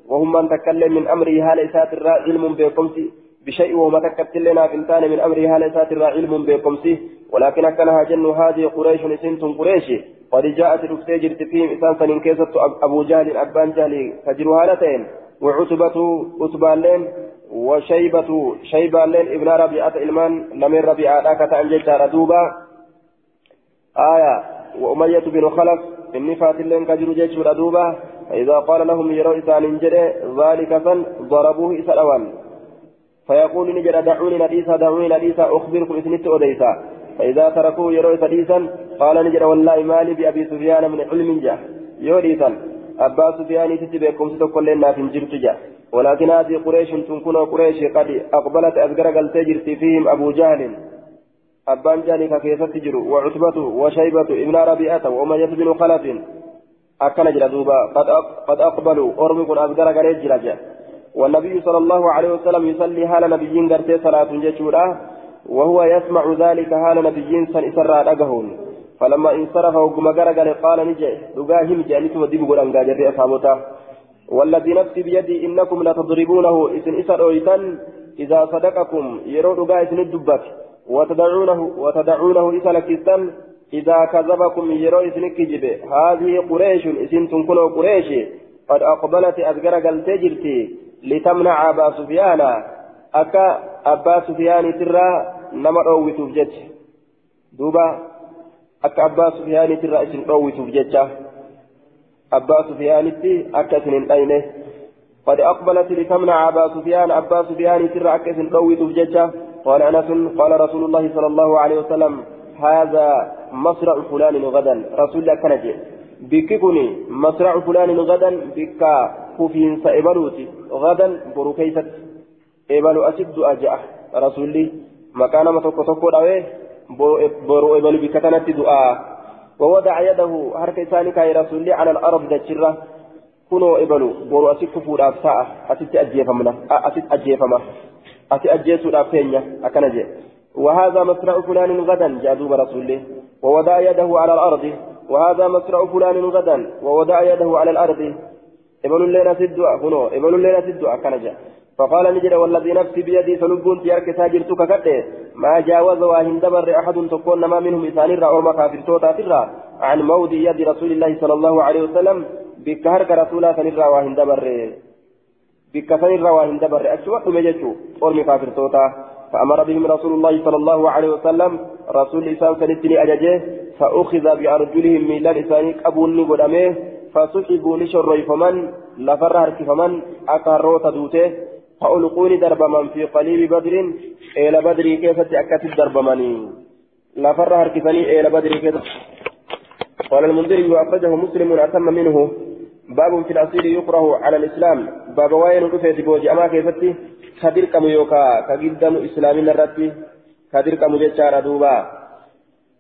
وهم من تكلم من أمره هال إسات الراء علم بقمسي بشيء وما تكتل لنا فنتان من أمره هال إسات الراء علم بقمسي ولكن أكنها جن هذه قريش سنتم قريشي قد جاءت رفتي فيهم إنسان فنين كيسة أبو جهل أبان جهل فجروا هالتين وعتبة عتبان لين. وشيبة شيبة لين. ابن ربيعة إلمان لمن ربيعة كتان ججار دوبا. آية. وأمية بن خلف إني فاتلين كجر ججر دوبا. فإذا قال لهم يروا إسان جري ذلك فن ضربوه إسالوان فيقول نجد دعوني نديسا دعوني نديسا أخبركم إسنت أديسا. فإذا تركوه يروا إسديسا قال نجد والله مالي بأبي سفيان من علم جاه يوريسا أبا سفيان تتبعكم ستقول لنا في جرت جاه ولكن هذه قريش تنكون قريش قد أقبلت أذكر قال تجرت فيهم أبو جهل. أبان جاني كيف تجر وعتبة وشيبة ابن ربيعة وأمية بن خلف. أكن جلدوبا قد قد أقبلوا أرمي كن أذكر قال والنبي صلى الله عليه وسلم يصلي هال نبيين قرتي صلاة جيشورا وهو يسمع ذلك هال نبيين سن إسرى أجهون فلما انصرف وقم قال قال نجي دقاهم جانيت ودب قرآن قاجر أصحابته والذي نفسي بيدي إنكم لتضربونه إذن إسر أويتن إذا صدقكم يرون دقا إذن الدبك وتدعونه وتدعونه إسا لكستن إذا كذبكم يرو إذن كجب. هذه قريش إذن تنكنوا قريش قد أقبلت أذكر قال تجرتي لتمنع أبا سفيان. أكا أبا سفيان ترى نما أويتو بجد دوبا. أكا أبا سفيان ترى إذن أويتو بجد أبا سفيان تي أكا سنين أينه. قد أقبلت لتمنع أبا سفيان. أبا سفيان ترى أكا سنين أويتو بجد قال أنس قال رسول الله صلى الله عليه وسلم هذا مصرع فلان غدا. رسول الله كان بككني مصرع فلان غدا بك كفين سإبلوتي غدا بروكيست إبلو أسد أجأ رسولي مكان ما تكو تكو برو إبلو بكتنت دعاء ووضع يده حركة ثانية يا رسولي على الأرض دجرة كنو إبلو برو أسد كفور أبساء أسد أجيفمنا أسد أجيفما أسد أجيسو الأبسينيا أكنجي وهذا مصرع فلان غدا جاء رسوله ووضع يده على الأرض وهذا مصرع فلان غدا ووضع يده على الأرض ابن الليلة الدعاء هنا ابن الليلة الدعاء كان جاء فقال نجد والذي نفسي بيدي سلبون تيارك تاجرتك كده. ما جاوز واهن دبر أحد تكون ما منهم إسان الرا أو مكافر توتا ترى. عن مود يد رسول الله صلى الله عليه وسلم. بكهرك رسولا سنرا واهن دبر بكفن واهن دبر أشوأ مججو أو مكافر توتا. فأمر بهم رسول الله صلى الله عليه وسلم. رسول إسان سنتني أججه. فأخذ بأرجلهم ميلان إساني أبوني قدامه فسحبوا نشر فمن لفر هرك فمن أكارو تدوته فألقوني دربما في قليب بدر إلى بدر كيف تأكد دربمني لفر هرك فني إلى بدر كيف قال المنذر وأخرجه مسلم أتم منه. باب في الأصيل يكره على الإسلام. باب وين رفيت بوجي أما كيفتي كدير كم يوكا كجدم إسلامي نرتي كدير كم جتشار دوبا.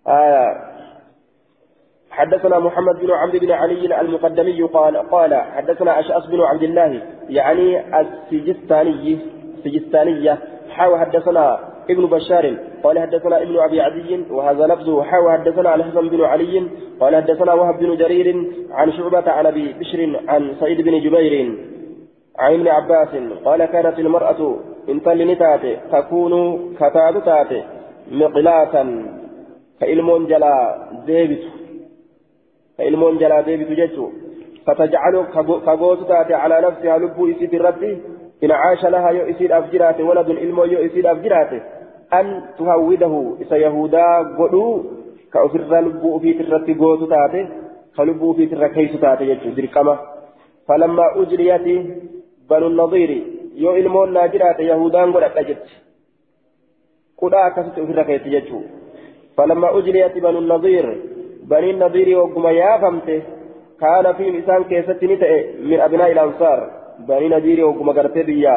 آه حدثنا محمد بن عبد بن علي المقدمي قال قال حدثنا أشأس بن عبد الله يعني السجستاني السجستانية حاو حدثنا ابن بشار قال حدثنا ابن أبي عدي وهذا لفظه حاو حدثنا الحسن بن علي قال حدثنا وهب بن جرير عن شعبة عن أبي بشر عن سعيد بن جبير. عن ابن عباس قال كانت المرأة إن تلنتات تكون كتابتات مقلاة كإلمون جلا ديبت ilmoon jalaa deebitu jechuun fatajcalu kagootu taate calaa nafsihaa lubbuu isii irratti in caasha lahaa yoo isiidhaaf jiraate waladun ilmoo yoo isiidhaaf jiraate an tuhawwidahu isa yahudaa godhuu ka ofirra lubbuu ufiit irratti gootu taate ka lubbuu ufiit irra keeysu taate jechuun dirqama. Falammaa ujriyati banu nadiiri yoo ilmoon naa jiraate yahudaan godhadha jetti. Kudhaa akkasitti ofirra keeysi بني النظير وقم يافمته كان فيهم إسان كيست من أبناء الأنصار بني نظير وقم قرتي بيا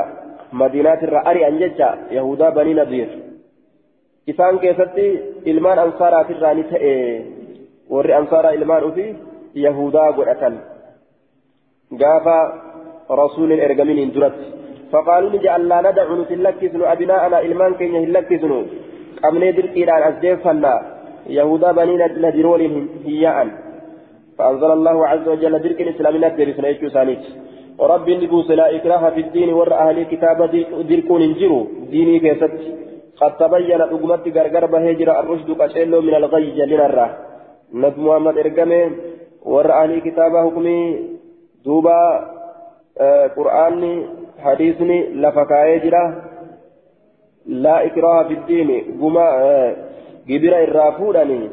مدينات الرأري أنججا يهودا بني نظير إسان كيست إلمان أنصارات الراني تأ ور أنصار إلمان أفي يهودا قد قافا رسول الإرقمين درت فقالوا نجعل لا ندع نتلكسن أبناءنا إلمان كي يهلكسن أمني درقي الآن أسديف فلا يهودا بني نذرون هياء. فأنزل الله عز وجل درك الإسلام نذر سنيتشو سانيت. ورب نبوس لا إكراه في الدين ور أهل كتاب دركون انجروا ديني كيست. قد تبين أقمت غرغر بهجر الرشد قشيلو من الغي جلنا الراه نبي محمد إرقمي ور أهل كتاب حكمي دوبا qur'aanni hadiisni lafa kaayee jira laa ikraaha fiddiini guma gibira irraa fuudhanii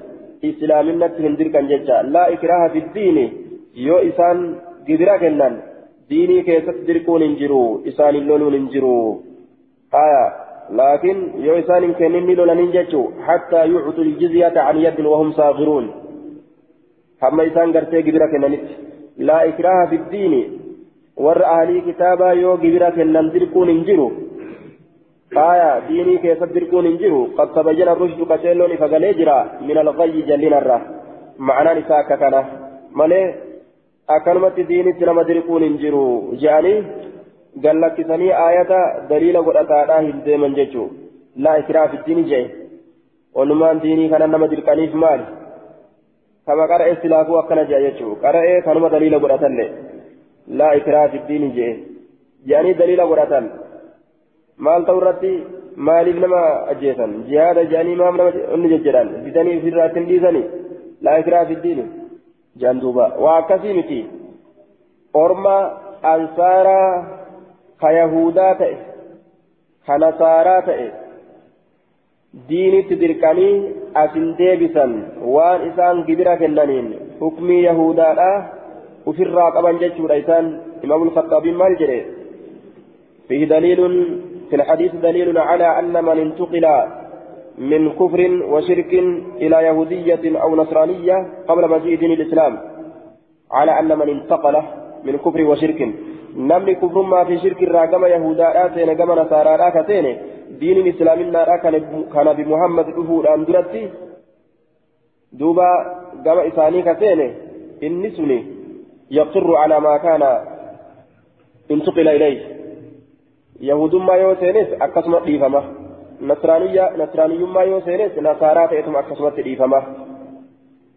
islaaminatti hin dirqan jecha laa ikraaha fiddiini yoo isaan gibira kennan diinii keessatti dirquun hin jiru isaanin loluun hin jiru aya laakiin yoo isaan hin kennin ni lolanin jechuu hattaa yuctu ljizyata an yadin wahum saagiruun hamma isaan gartee gibira kennanitti laa ikraaha fiddiini warra ahlii kitaabaa yoo gibira kennan dirquun hin jiru aya diinii keessatti dirquun hin jiru qad tabayyana rushdu qaceelloon ifa galee jira min algayyi jallinarra ma'anaan isaa akka kana malee akkanumatti diinitti nama dirquun hin jiru je'anii gallakkisanii aayata daliila godhataadhaa hin deeman jechuu laa ikraaha fiddiini je'e walumaan diinii kana nama dirqaniif maali kama qara'e silaafuu akkana je'a jechuu qara'ee kanuma daliila godhatallee laa ikraaha fiddiini je'e je'anii daliila godhatan maal ta'u irratti maaliif nama ajjeesan? Jihaada jaanii maam nama inni jejjedhaan bitanii ofirraatti hin dhiisanii? Laakiraa fiddiini jaan duuba. Waa akkasii miti orma ansaaraa ka yahudaa ta'e ka nasaaraa ta'e diinitti dirqanii asin deebisan waan isaan gibira kennaniin hukmii yahudaadha ufirraa qaban jechuudha. Isaan imaamul khaxaabiin maal jedhe? Fihi daliilun في الحديث دليل على أن من انتقل من كفر وشرك إلى يهودية أو نصرانية قبل مجيء دين الإسلام على أن من انتقل من كفر وشرك. نمني كفر ما في شرك راقم يهودا آتين كما نصارى راكتين دين الإسلام كان بمحمد أفور أندرتي دوبا كما إساني كتين. النسني يقر على ما كان انتقل إليه. يو سينس أكسمت ديفما نصرانية نصرانيما يو سينس نصارى تأتم أكسمت ديفما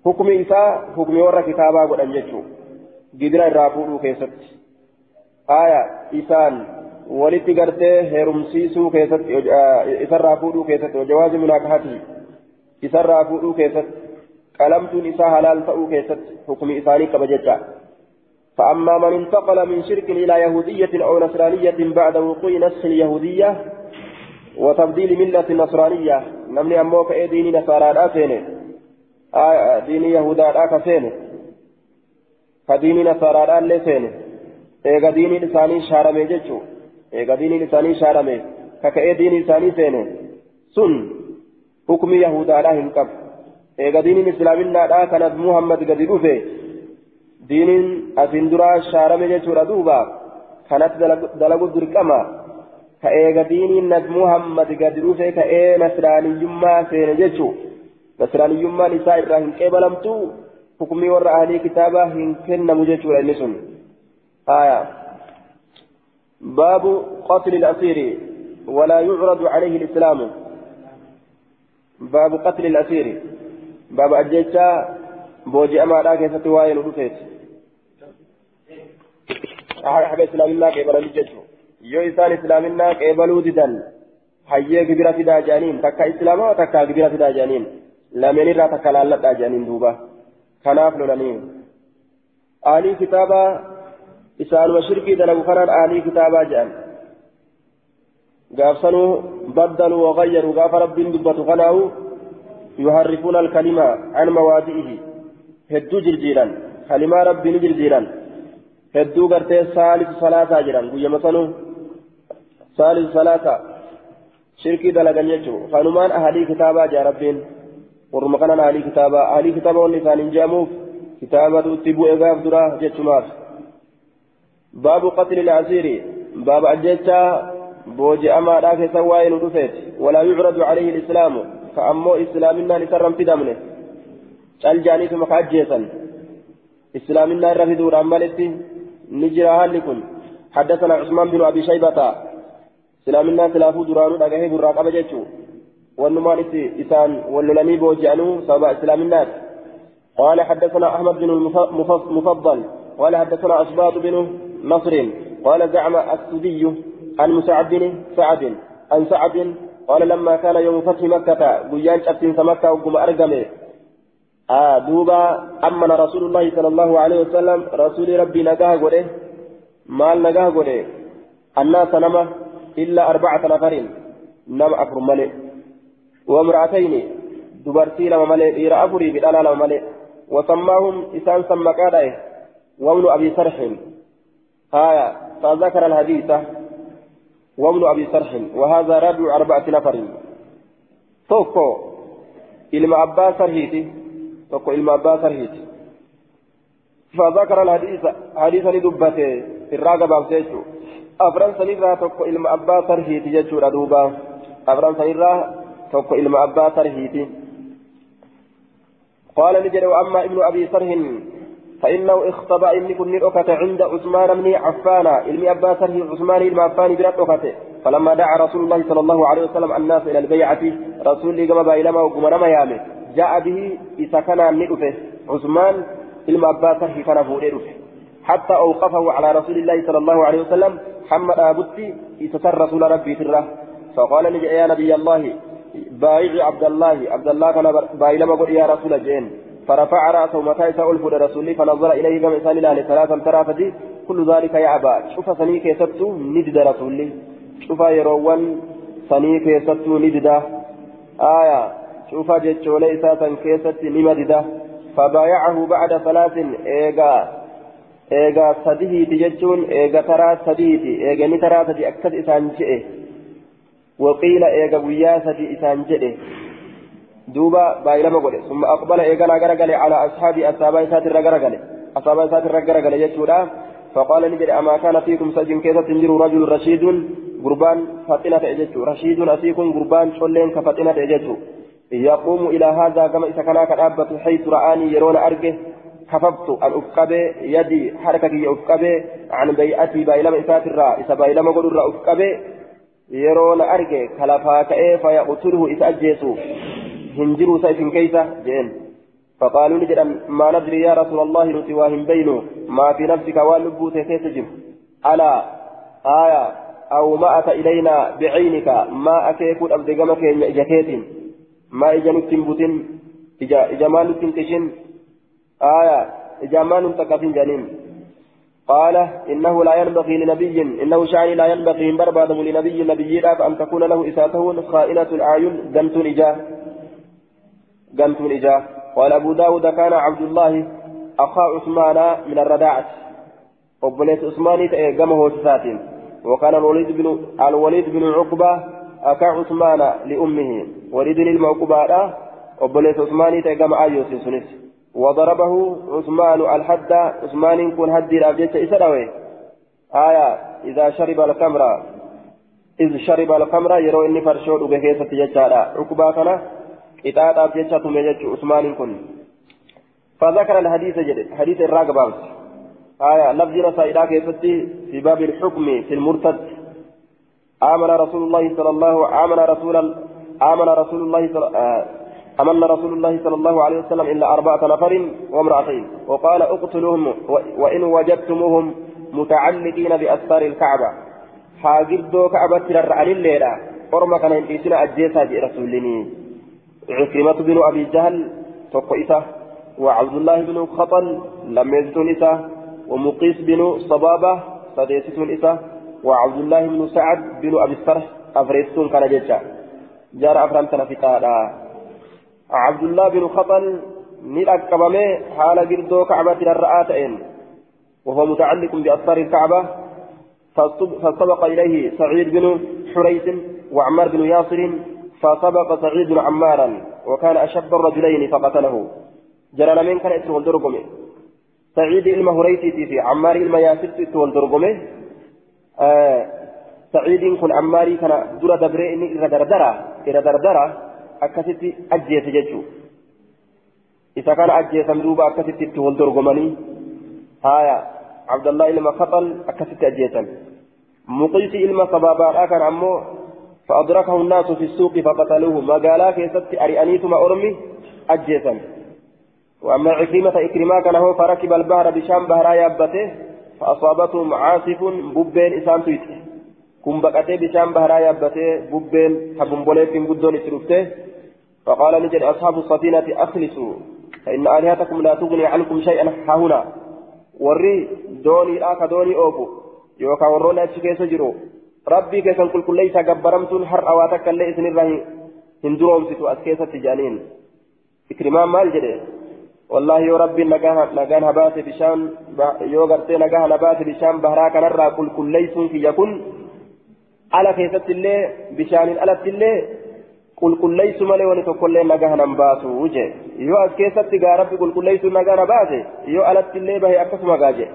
حكم إساء حكم ورى كتابا قد أنجتشو gidira irraa fuudhuu keessatti aya isaan walitti gartee heerumsiisuu keessatti isarraa fuudhuu keessatti wajawaazi munaakahati isarraa fuudhuu keessatti qalamtuun isaa halaal ta'uu keessatti hukmi isaanii qaba jecha فأما من انتقل من شرك إلى يهودية أو نصرانية بعد وقوع نسخ اليهودية وتبديل ملة النصرانية نمني أموك إيه ديني نصارى الأسيني آه ديني يهودا الأكسيني كديني نصارى اللي سيني. إيغا ديني لساني شارمي جيتشو. إيغا ديني لساني شارمي. ككأي ديني لساني سيني. سن. حكم يهودا لا هنكب إيغا ديني إسلامي لا كانت محمد قد رفه diiniin asiin duraa shaarame jechuudha duuba kanatti dalagu dirqama ka eega diiniin nabi muhammad gadi dhufe ka'ee nasraaniyyummaa seene jechuu nasraaniyyummaan isaa irraa hin qeebalamtu hukumii warra ahlii kitaabaa hin kennamu jechuudha inni sun aya باب قتل الأسير ولا يعرض عليه الإسلام باب قتل الأسير باب أجيتشا بوجي أما لا كيف تواين حق إسلامنا قبل الججو يو إسان إسلامنا قبلوا ددن gibira fidaa jaaniin takka islaamaa takka gibira fidaa jaaniin lameen irraa takka laalladhaa jaaniin duuba kanaaf lolanii aalii kitaabaa isaanuma shirkii dalagu kanaan aalii kitaabaa jedhan gaafsanuu baddaluu wagayyaruu gaafa rabbiin dubbatu kanaahu yuharrifuuna alkalima an mawaadi'ihi hedduu jirjiiran kalimaa rabbii ni jirjiiran saalisu salaataa jedhan guyyama sanuu saalisu salaataa shirkii dalagan jechuun kanumaan ahalii kitaabaa jaa rabbiin warruma kanan ahalii kitaabaa ahalii kitaabaa wanni isaaniin je'amuuf kitaabatu itti bu'e gaaf duraa jechumaaf baabu qatli lasiiri baaba ajjechaa booji'amaadhaa keessa waa'ee nu dhufeeti walaa yucradu calayhi lislaamu ka ammoo islaaminaan isarran fidamne cal jaaniituma ka ajjeesan islaaminaa irra fiduudhaan malitti haalli kun حدثنا عثمان بن شيبة. islaaminaa silaafuu duraanuu dhagahee gurraa qaba jechuu wannumaan itti isaan wallolanii booji'anuu sababa islaaminaati قال حدثنا أحمد بن المفضل قال حدثنا أصباط بن نصر. قال زعم السدي عن مسعد بن سعد. عن سعد قال لما كان يوم فتح مكة بيان شفتين مكة وقم أرقمه. آه دوبا أمن رسول الله صلى الله عليه وسلم رسول ربي نقاه قوله nagaa godhe annaasa nama illa arbacata nafarin nama afur male wamra'atayni dubartii lama male dhiira afurii fi dhalaa lama male وسماهم إسان سمى كاده وابن أبي سرح. هايا فذكر الحديث وابن أبي سرح وهذا رابع أربعة نفر. توكو إلما أبا سرهيتي توكو إلما أبا سرهيتي فذكر الحديث حديث لدبته في الراقبة بسيجو أفران سنيرا توكو إلما أبا سرهيتي جيجو ردوبا أفران سنيرا توكو إلما أبا سرهيتي قال نجد وأما ابن أبي سره فإنه اختبأ إني كن أكت عند عثمان بن عفان علم أبا سره عثمان بن عفان أكت فلما دعا رسول الله صلى الله عليه وسلم الناس إلى البيعة رسول الله كما بايلما وقمنا يامه جاء به إذا كان نئفه عثمان علم أبا سره كان فوريره حتى أوقفه على رسول الله صلى الله عليه وسلم. حمد أبتي إذا رسول ربي تره. فقال نجد يا نبي الله بايع عبد الله. عبد الله كان بايلما قل يا رسول جين. فرفع رأسه متى يسأل فود رسولي فنظر إليه كما إنسان الله ثلاثا ترى كل ذلك يا أبا. شوف سني كيستو ندد رسولي شوف يروان سني كيستو ندد. آية. شوف جتشولي ساسا كيست نمدد فبايعه بعد ثلاث إيغا إيغا سديه تجتشون إيغا ترى سديه إيغا نترى سدي أكد إسان وقيل إيغا وياسة إسان جئه دوبا بايلما قولي ثم أقبل إيغانا غرغلي على أصحاب أصحاب ساتر غرغلي أصحاب ساتر غرغلي يجودا فقال نجد أما كان فيكم سجن كيسة تنجر رجل رشيد قربان فطنة إجتو رشيد أسيكم قربان شلين كفطنة إجتو يقوم إلى هذا كما إذا كان كالأبة حيث رآني يرون أرجه كففت أن أفقبه يدي حركتي أفقبه عن بيئتي بايلما إساتر إسا بايلما قدر أفقبه يرون أرجه كلفا كأي فيقتله إسا أجيسو هنجروا سيف كيسة جئن. فقالوا لجدا ما ندري يا رسول الله نتواهم بينه. ما في نفسك والنبو كيف تجم ألا آية أو ما أتى إلينا بعينك ما أكيكون أبدي قمك إجاكيت ما إجا نتنبتن إجا, إجا آية إجا ما ننتكفن جنين قال إنه لا ينبغي لنبي إنه شعني لا ينبغي من بربادم لنبي نبي أن تكون له إساته خائنة الأعين دمت إجاه قمت من إجاه قال أبو داود كان عبد الله أخا عثمان من الرداعة. وبنيت عثمان قمه ساتين وكان الوليد بن الوليد بن عقبة أخا عثمان لأمه وليد المعقبة وبنيت عثمان قم أيوس سنس. وضربه عثمان الحد عثمان كن هدي الأبجيت إسراوي آية إذا شرب الخمر إذ شرب الخمر يرو إني فرشود بكيسة ججارة عقبة كان إطاعة جيشة ميجج عثمان كن. فذكر الحديث جد حديث الراقبة آية لفظنا سائدا كيفتي في باب الحكم في المرتد. آمن رسول الله صلى الله آمن رسول آمن رسول الله صلى آه أمن رسول الله صلى الله عليه وسلم إلا أربعة نفر وامرأتين. وقال اقتلوهم وإن وجدتموهم متعلقين بأستار الكعبة. حاجردوا كعبة ترى الليلة. أرمى كان ينتسنا أجيسا برسولني عكرمة بن أبي جهل تقئسة وعبد الله بن خطل لم يزتون إسة. ومقيس بن صبابة سديستون إسة. وعبد الله بن سعد بن أبي السرح أفريستون كان جيشا جار أفرام تنفقا عبد الله بن خطل كمامي حال جردو كعبة الرآتين وهو متعلق بأسفار الكعبة. فسبق إليه سعيد بن حريث وعمار بن ياسر فسبق سعيد عمارا وكان أشب الرجلين فقتله. جلال من كان اسمه الدرقمي سعيد إلما في عمار إلما ياسر اسمه الدرقمي آه سعيد كن عماري كان درا دبري إني إذا دردرا إذا دردرا أكثت أجيس ججو إذا كان أجيس مدوبا أكثت اسمه الدرقمني هايا عبد الله إلما خطل أكثت أجيسا مقيس إلما صبابا كان عمو فأدركه الناس في السوق فقتلوه. ما قالا كيست أريانيتما أرمي أجيسا وأما عكرمة إكرما كان هو فركب البحر بشام بهرا يابته فأصابتهم عاصف ببين إسان تويت. كم بقتة بشام بهرا يابتة ببين حبن بوليتين قدون إسرفته فقال نجد أصحاب السفينة أخلصوا. فإن آلهتكم لا تغني عنكم شيئا. هنا. وري دوني آك دوني أوفو yookaan warroonni achi keessa jiru rabbii keessan qulqulleessaa gabbaramtuun har'a waa takka illee isinirraa hin duroomsitu as keessatti jaaniin maal jedhe wallaahi yoo rabbiin nagaan habaate bishaan yoo gartee nagaa habaate bishaan baharaa kanarraa qulqulleessuun kiyya kun ala keessatti illee bishaaniin alatti illee qulqulleessu malee wani tokkollee nagaa nan baasu je yoo as keessatti gaa rabbi qulqulleessuun nagaa na baase yoo alatti illee bahe akkasuma gaa je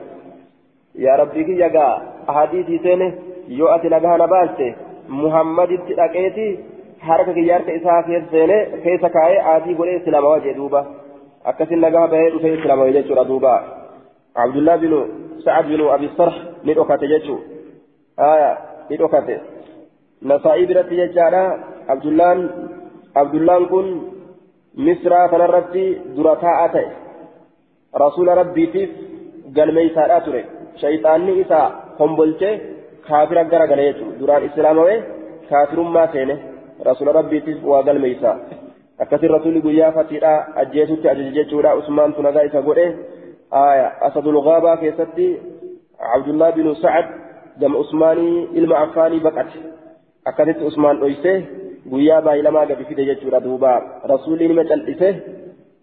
yaa rabbii kiyya gaa ahadiisii seene yoo ati nagaa na baaste muhammaditti dhaqeeti harka kiyya harka isaa keessa seene keessa kaa'ee aadii godhee islaamawa jee أكثر لقاها بهي رفي إسلام ويجيش ردوبا عبد الله بن سعد بن أبي الصرح ندوكت جيشه آية ندوكت نصائب رت جيشارا عبد الله عبد الله كن مصر فنرتي درتا أتي رسول ربي تيف galmeeysaadhaa ture. Shayxaanni isaa hombolchee kaafira gara gala jechuudha. Duraan islaamawee kaafirummaa seene. Rasuula rabbiitiif waa galmeeysaa akkasin rasuulli guyyaa fatiidhaa ajjeesutti ajaje jechuudha usmaantu nagaa isa godhe asadul gaabaa keessatti abdullah binu sa'ad gama usmaanii ilma affaanii baqate akkasitti usmaan dhoysee guyyaa baay'ilamaa gadi fide jechuudha duuba rasuulli nima cal'ise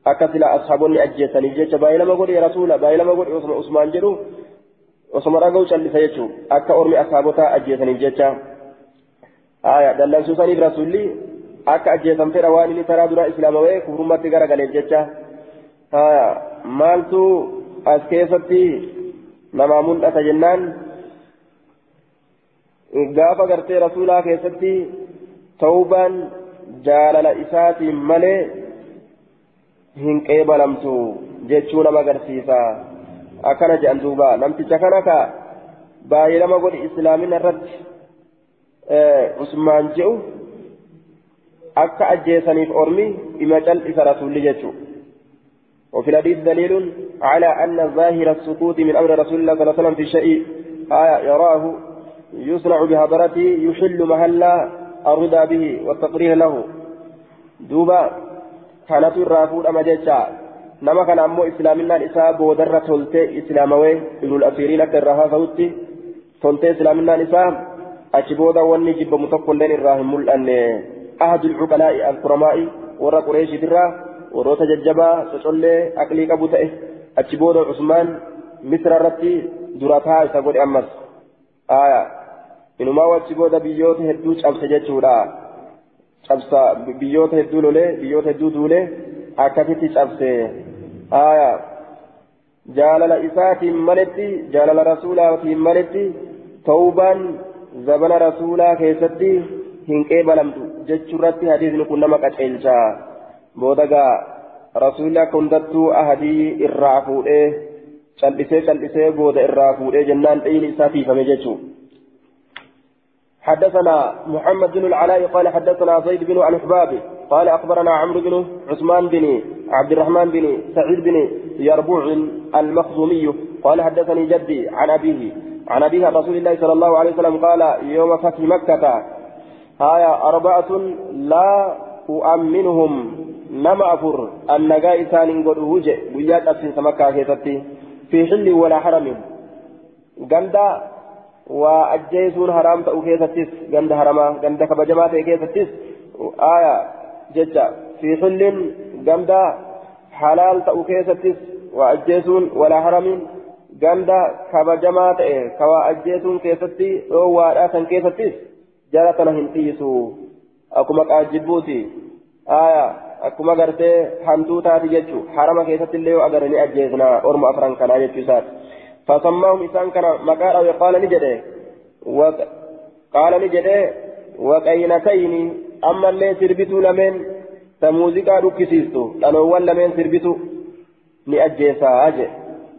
akka sila ashaabonni ajjeessaniif jecha baay'ilama godhe rasuula baay'ilama godhe osuma usmaan jedhu osuma dhaga'u callisa jechuun akka ormi ashaabotaa ajjeessaniif jecha dallansuusaniif rasuulli akka ajjeessan fedha waan inni taraa duraa islaamawee kufrummatti garagaleef jecha maaltu as keessatti namaa mul'ata jennaan gaafa gartee rasuulaa keessatti tawbaan jaalala isaatiin malee hin qeebalamtu jechuu nama agarsiisa akkana jedhan duuba namticha kana ka baay'ee nama godhi islaamina irratti usmaan je'u akka ajjeesaniif ormi ima cal'isa rasuulli jechuu وفي الحديث دليل على أن ظاهر السكوت من أمر رسول الله صلى الله عليه وسلم في شيء آية يراه يصنع بهبرته يحل محل الرضا به والتقرير له دوبا كانت الرافود أما جيتشا نما كان أمو إسلامنا الإساء بودرة تلتي إسلاموي ابن الأسيرين أكرها فوتي تلتي إسلامنا الإساء أشبودا واني جب متقل لين الراهم الأن أحد العقلاء الكرماء ورى قريش درا وروتا ججبا تشولي أقلي كابو تأه أشبودا عثمان مصر رتي دراتها إساقود أمس آية wachi booda biyyoota hedduu cabse jechuudha cabsa biyyoota hedduu lolee biyyoota hedduu duulee akkasitti cabse haya jaalala isaatiin maletti jaalala rasuulaatiin maletti tawbaan zabana rasuulaa keessatti hin qeebalamtu jechuurratti hadiisni kun nama qaceelcha booda gaa rasuulli akka hundattuu ahadii irraa fuudhee cal'isee cal'isee booda irraa fuudhee jennaan dhiini isaa tiifame jechuudha. حدثنا محمد بن العلاء قال حدثنا زيد بن الحباب قال اخبرنا عمرو بن عثمان بن عبد الرحمن بن سعيد بن يربوع المخزومي قال حدثني جدي عن ابيه عن ابيه رسول الله صلى الله عليه وسلم قال يوم فتح مكة آية أربعة لا أؤمنهم نما أفر النجاة إسان قد وجه وياك أسن مكة في حل ولا حرم waa ajjeesuun haraam ta'u keessattis ganda haramaa ganda kabajamaa ta'e keessattis aayaa jecha fi xullin ganda halaal ta'u keessattis waa ajjeesuun walaa haramiin ganda kabajamaa ta'e ka waa ajjeesuun keessatti dhiisu akkuma qaajjibbuuti aayaa akkuma gartee hantuu taati jechuu harama keessatti illee yoo agaranii ajjeesna orma afran kanaa jechuu isaati. فسماهم إسان كان مقالا وقال نجده وقال نجده وقينتين أما اللي سربتوا لمن تموزيكا ركسيستو لأنوان لمن سربتوا لأجيسا أجي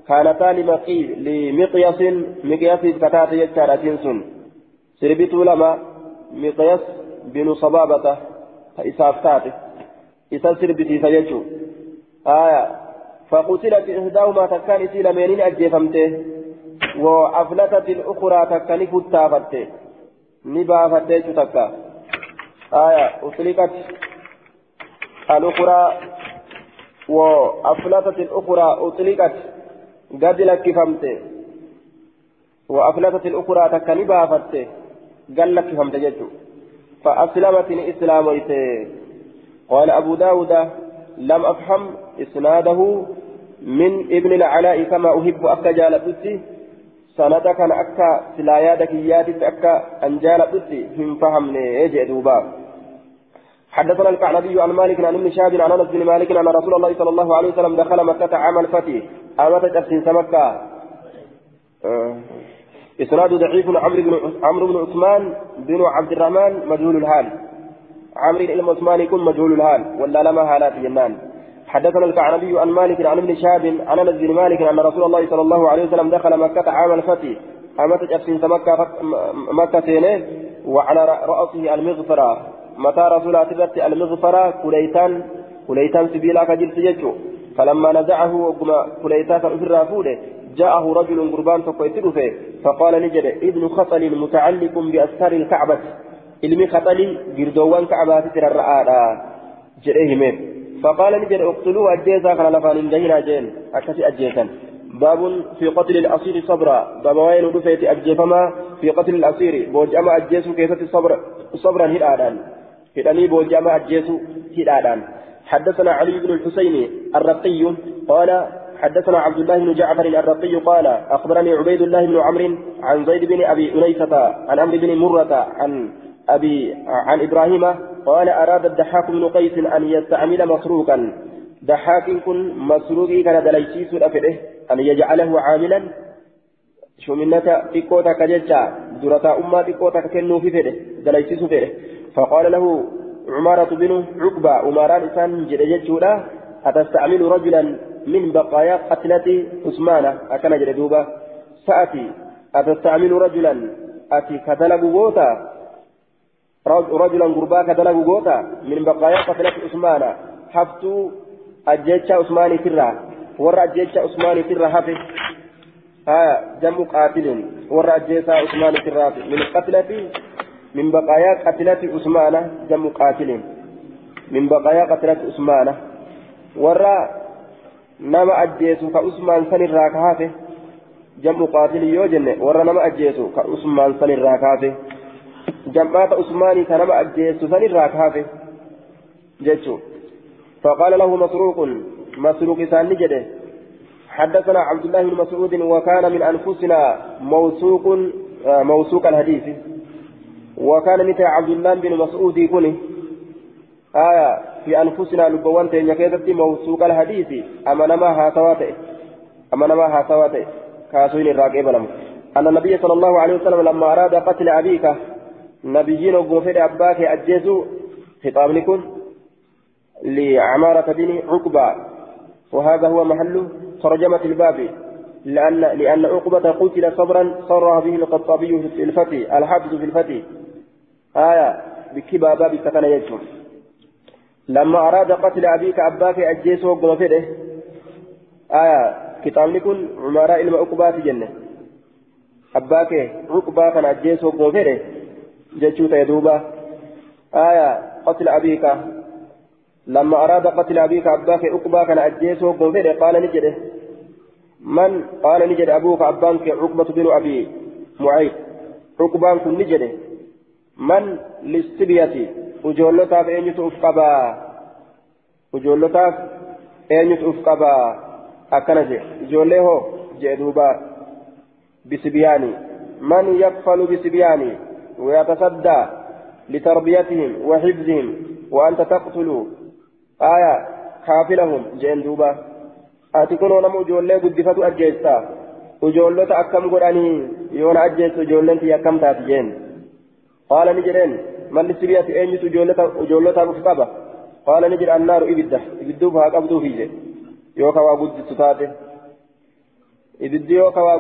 كانتا لمقي لمقياس مقياس كتات يجارة سن سربتوا لما مقياس بن صبابة إسافتاته إسا سربتي سيجو آية فقتلت إحداهما تكان إسيل مينين أجيفمته وأفلتت الأخرى تكان فتافته نبافته تكا. آية أطلقت الأخرى وأفلتت الأخرى أطلقت قد لكفمته وأفلتت الأخرى تكني بافته فهمت جدو فأسلمت إسلاميت قال أبو داود لم أفهم إسناده من ابن العلاء كما أحب أكا جالبتي سند كان أكا سلايادك يادي أكا أن جالبتي هم فهمني يجي دوبا. حدثنا الكعنبي عن مالك عن ابن شهاب عن أنس بن مالك أن رسول الله صلى الله عليه وسلم دخل مكة عام الفتح أمت تفسين مكة. أه إسناد ضعيف عمرو بن عثمان بن عبد الرحمن مجهول الحال. عمرو بن عثمان يكون مجهول الحال ولا لما حالات جنان حدثنا الكعنبي عن مالك عن ابن شهاب عن أنس بن مالك أن رسول الله صلى الله عليه وسلم دخل مكة عام الفتح. أمت أبسين مكة مكة سينه وعلى رأسه المغفرة. متى رسول الله المغفرة؟ كليتان كليتان سبيلا كجلس يجو فلما نزعه وقم كليتان فأفر فوده جاءه رجل قربان تقويته فقال نجد ابن خطل متعلق بأسفار الكعبة. khaxalii girdoowwan ka'abaati tira ra'aadha jedhee hime فقال نجد اقتلوه أجيزا كان لفان اندهنا جين. أكسي أجيزا باب في قتل الأصير صبرا. باب وين رفيت أجيفما في قتل الأصير. بوجأما أجيسو كيفة صبر صبرا هدادان هداني بوجأما أجيسو هدادان حدثنا علي بن الحسين الرقي قال حدثنا عبد الله بن جعفر الرقي قال أخبرني عبيد الله بن عمرو عن زيد بن أبي أنيسة عن عمرو بن مرة عن أبي عن إبراهيم قال أراد الدحاك بن قيس أن يستعمل مسروقا. دحاك كن مسروقي كان دليسيس أفره أن يجعله عاملا. شمنة تكوتا كججا درتا أمة تكوتا كنو في فره دليسيس فره فقال له عمارة بن عقبة أماران إسان جدجتشولا أتستعمل رجلا؟ من بقايا قتلة عثمان أكن جدوبا سأتي أتستعمل رجلا. أتي كتلب بوتا رجلا غربا كدلغ غوتا. من بقايا قتلة عثمان. حفتو أجيتشا عثمان ترى. ورا أجيتشا عثمان ترى حفظ ها جم قاتل. ورا أجيتشا عثمان ترى من قتلة من بقايا قتلة عثمان جم قاتل. من بقايا قتلة عثمان. ورا نما أجيتو كعثمان سن الراكهافه جم قاتل يوجن ورا نما أجيتو كعثمان سن الراكهافه جمعات عثماني كان ما أجيس سن الراكافه جيتشو فقال له مسروق مسروق سان نجده حدثنا عبد الله بن مسعود وكان من أنفسنا موثوق موثوق الحديث وكان مثل عبد الله بن مسعود يكون آية في أنفسنا لبوان تنيكيزتي موثوق الحديث. أما نما هاتواته أما نما هاتواته كاسوين الراقب أن النبي صلى الله عليه وسلم لما أراد قتل أبيك نبيين وقوفر أباك أجيزوا خطاب لكم لعمارة بن عقبة. وهذا هو محل ترجمة الباب. لأن لأن عقبة قتل صبرا صرح به الخطابي في الفتي الحافظ في الفتي. آية بكبا باب كتنا يجمع لما أراد قتل أبيك أباك أجيس وقوفره آية كتاب لكم عمراء المعقبات جنة. أباك عقبة كان أجيس وقوفره جتشو تيدوبا آية قتل أبيك. لما أراد قتل أبيك أباك أقبا كان أجيسه قنفره قال نجده. من؟ قال نجد أبوك أبانك عقبة بن أبي معيط. عقبان كن نجده. من؟ للسبية. وجولتاف أين تؤفقبا وجولتاف أين تؤفقبا أكنجه جوله جدوبا بسبياني من يكفل بسبياني ويتصدى لتربيتهم وحفظهم وأنت تقتل آية كافلهم جين دوبا أتكون نمو جولة قدفة أجيستا وجولة أكم قراني يون أجيس جولة أكم تاتجين قال نجرين من لسرية أين جولة مفقبة قال نجر النار إبدة إبدوها قبضوا فيه يوكا وقد ستاته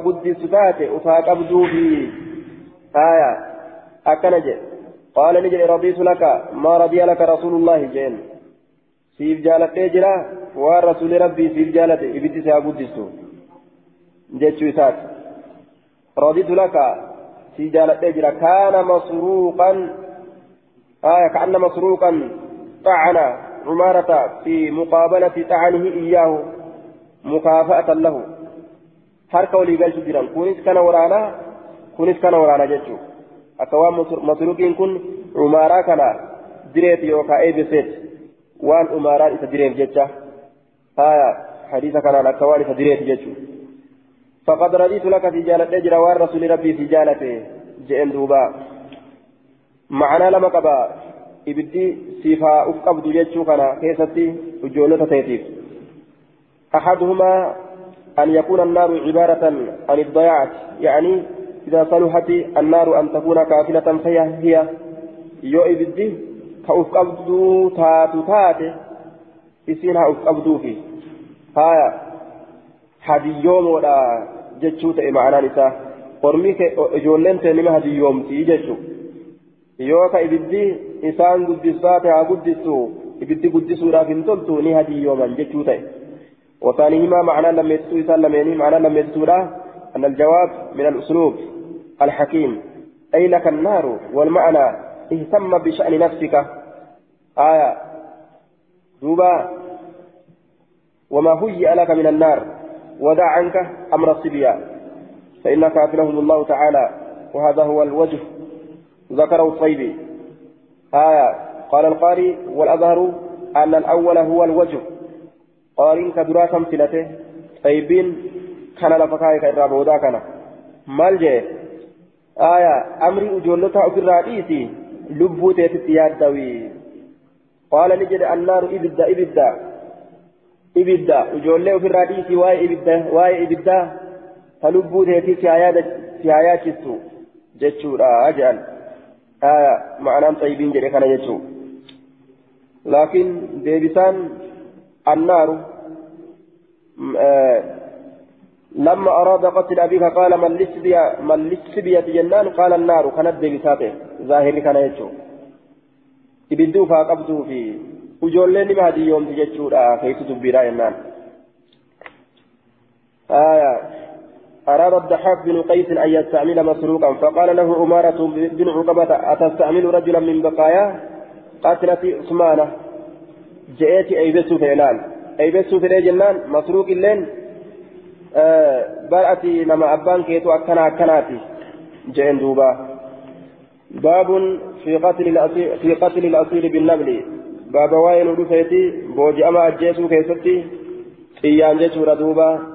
guddisu taate ufaa qabduu fi aya akkana jedhe qaala ni jedhe radiitu laka maa radiya laka rasuulullaahi jeen siif jaaladhee jira waan rasuuli rabbii siif jaalate ibiddi isaa guddistu jechuu isaati radiitu laka siif jaaladhee jira kaana masruuqan آية كأن مسروقا طعن عمارة في مقابلة طعنه إياه مكافأة له حركة ولي قال شجرا كونس كان ورانا jechuun akka waan masruuqiin kun umaaraa kana direet yookaan eebiseet waan umaaraan isa direef jecha haya hadiisa kanaan akka waan isa direet jechuun فقد رضيت لك في جالة أجر والرسول ربي في جالته جئن دوبا معنا لما قبا إبدي سيفا أفقبض جيتشو كان كيستي وجولة تيتيف أحدهما أن يكون النار عبارة عن الضياعة يعني إذا صلحت النار أن تكون كافلة فهي هي يو إبدي كأفقبض تاتو تاتي إسينها أفقبضو في هايا hadiyoomoodha jechuu ta'e ma'anaan isaa. Ormi ijoolleen ta'e nima hadiyyoomtii jechuu. Yoo ka ibiddi isaan guddisaa ta'e haa guddisu ibiddi guddisuudhaaf hin toltu ni hadiyyooman jechuu ta'e. وثانيهما معنى لم يتسو إسان لميني معنى لم يتسو أن الجواب من الأسلوب الحكيم أي لك النار والمعنى اهتم بشأن نفسك آية دوبا وما هيئ لك من النار ودع عنك أمر الصبيان فإن كافلهم الله تعالى وهذا هو الوجه ذكره الطيبي آية. قال القاري والأظهر أن الأول هو الوجه. طيبين كان آية. أمري أجولتها لبو قال نجد النار إبدا إبدا. dhiisii waa'ee ibidda waa'ee ibiddaa ta lubbuu teetii si hayaachistu jechuudha jedhan ma'anaan xayyibiin jedhe kana jechuu laakiin deebisaan annaaru لما أراد قتل أبيك قال من لسبيا من لسبيا جنان؟ قال النار. كانت ديبساته ظاهر كان يجو فاقبضوا في وجولين ما هذه يوم تجتشورا كيف تبيرا ينان آية أراد الضحاك بن قيس أن يستعمل مسروقا فقال له عمارة بن عقبة أتستعمل رجلا من بقايا؟ قاتلة عثمانة جئت أيبسوا في إعلان أيبسوا في جنان مسروق اللين آه برأتي لما أبان كيتو أكنا أكناتي. جئن دوبا. باب في قتل الأصيل في قتل الأصيل بالنبل باب واين ودفيتي؟ بوجي أما أجيسو كيستي؟ إيان جيسو ردوبا.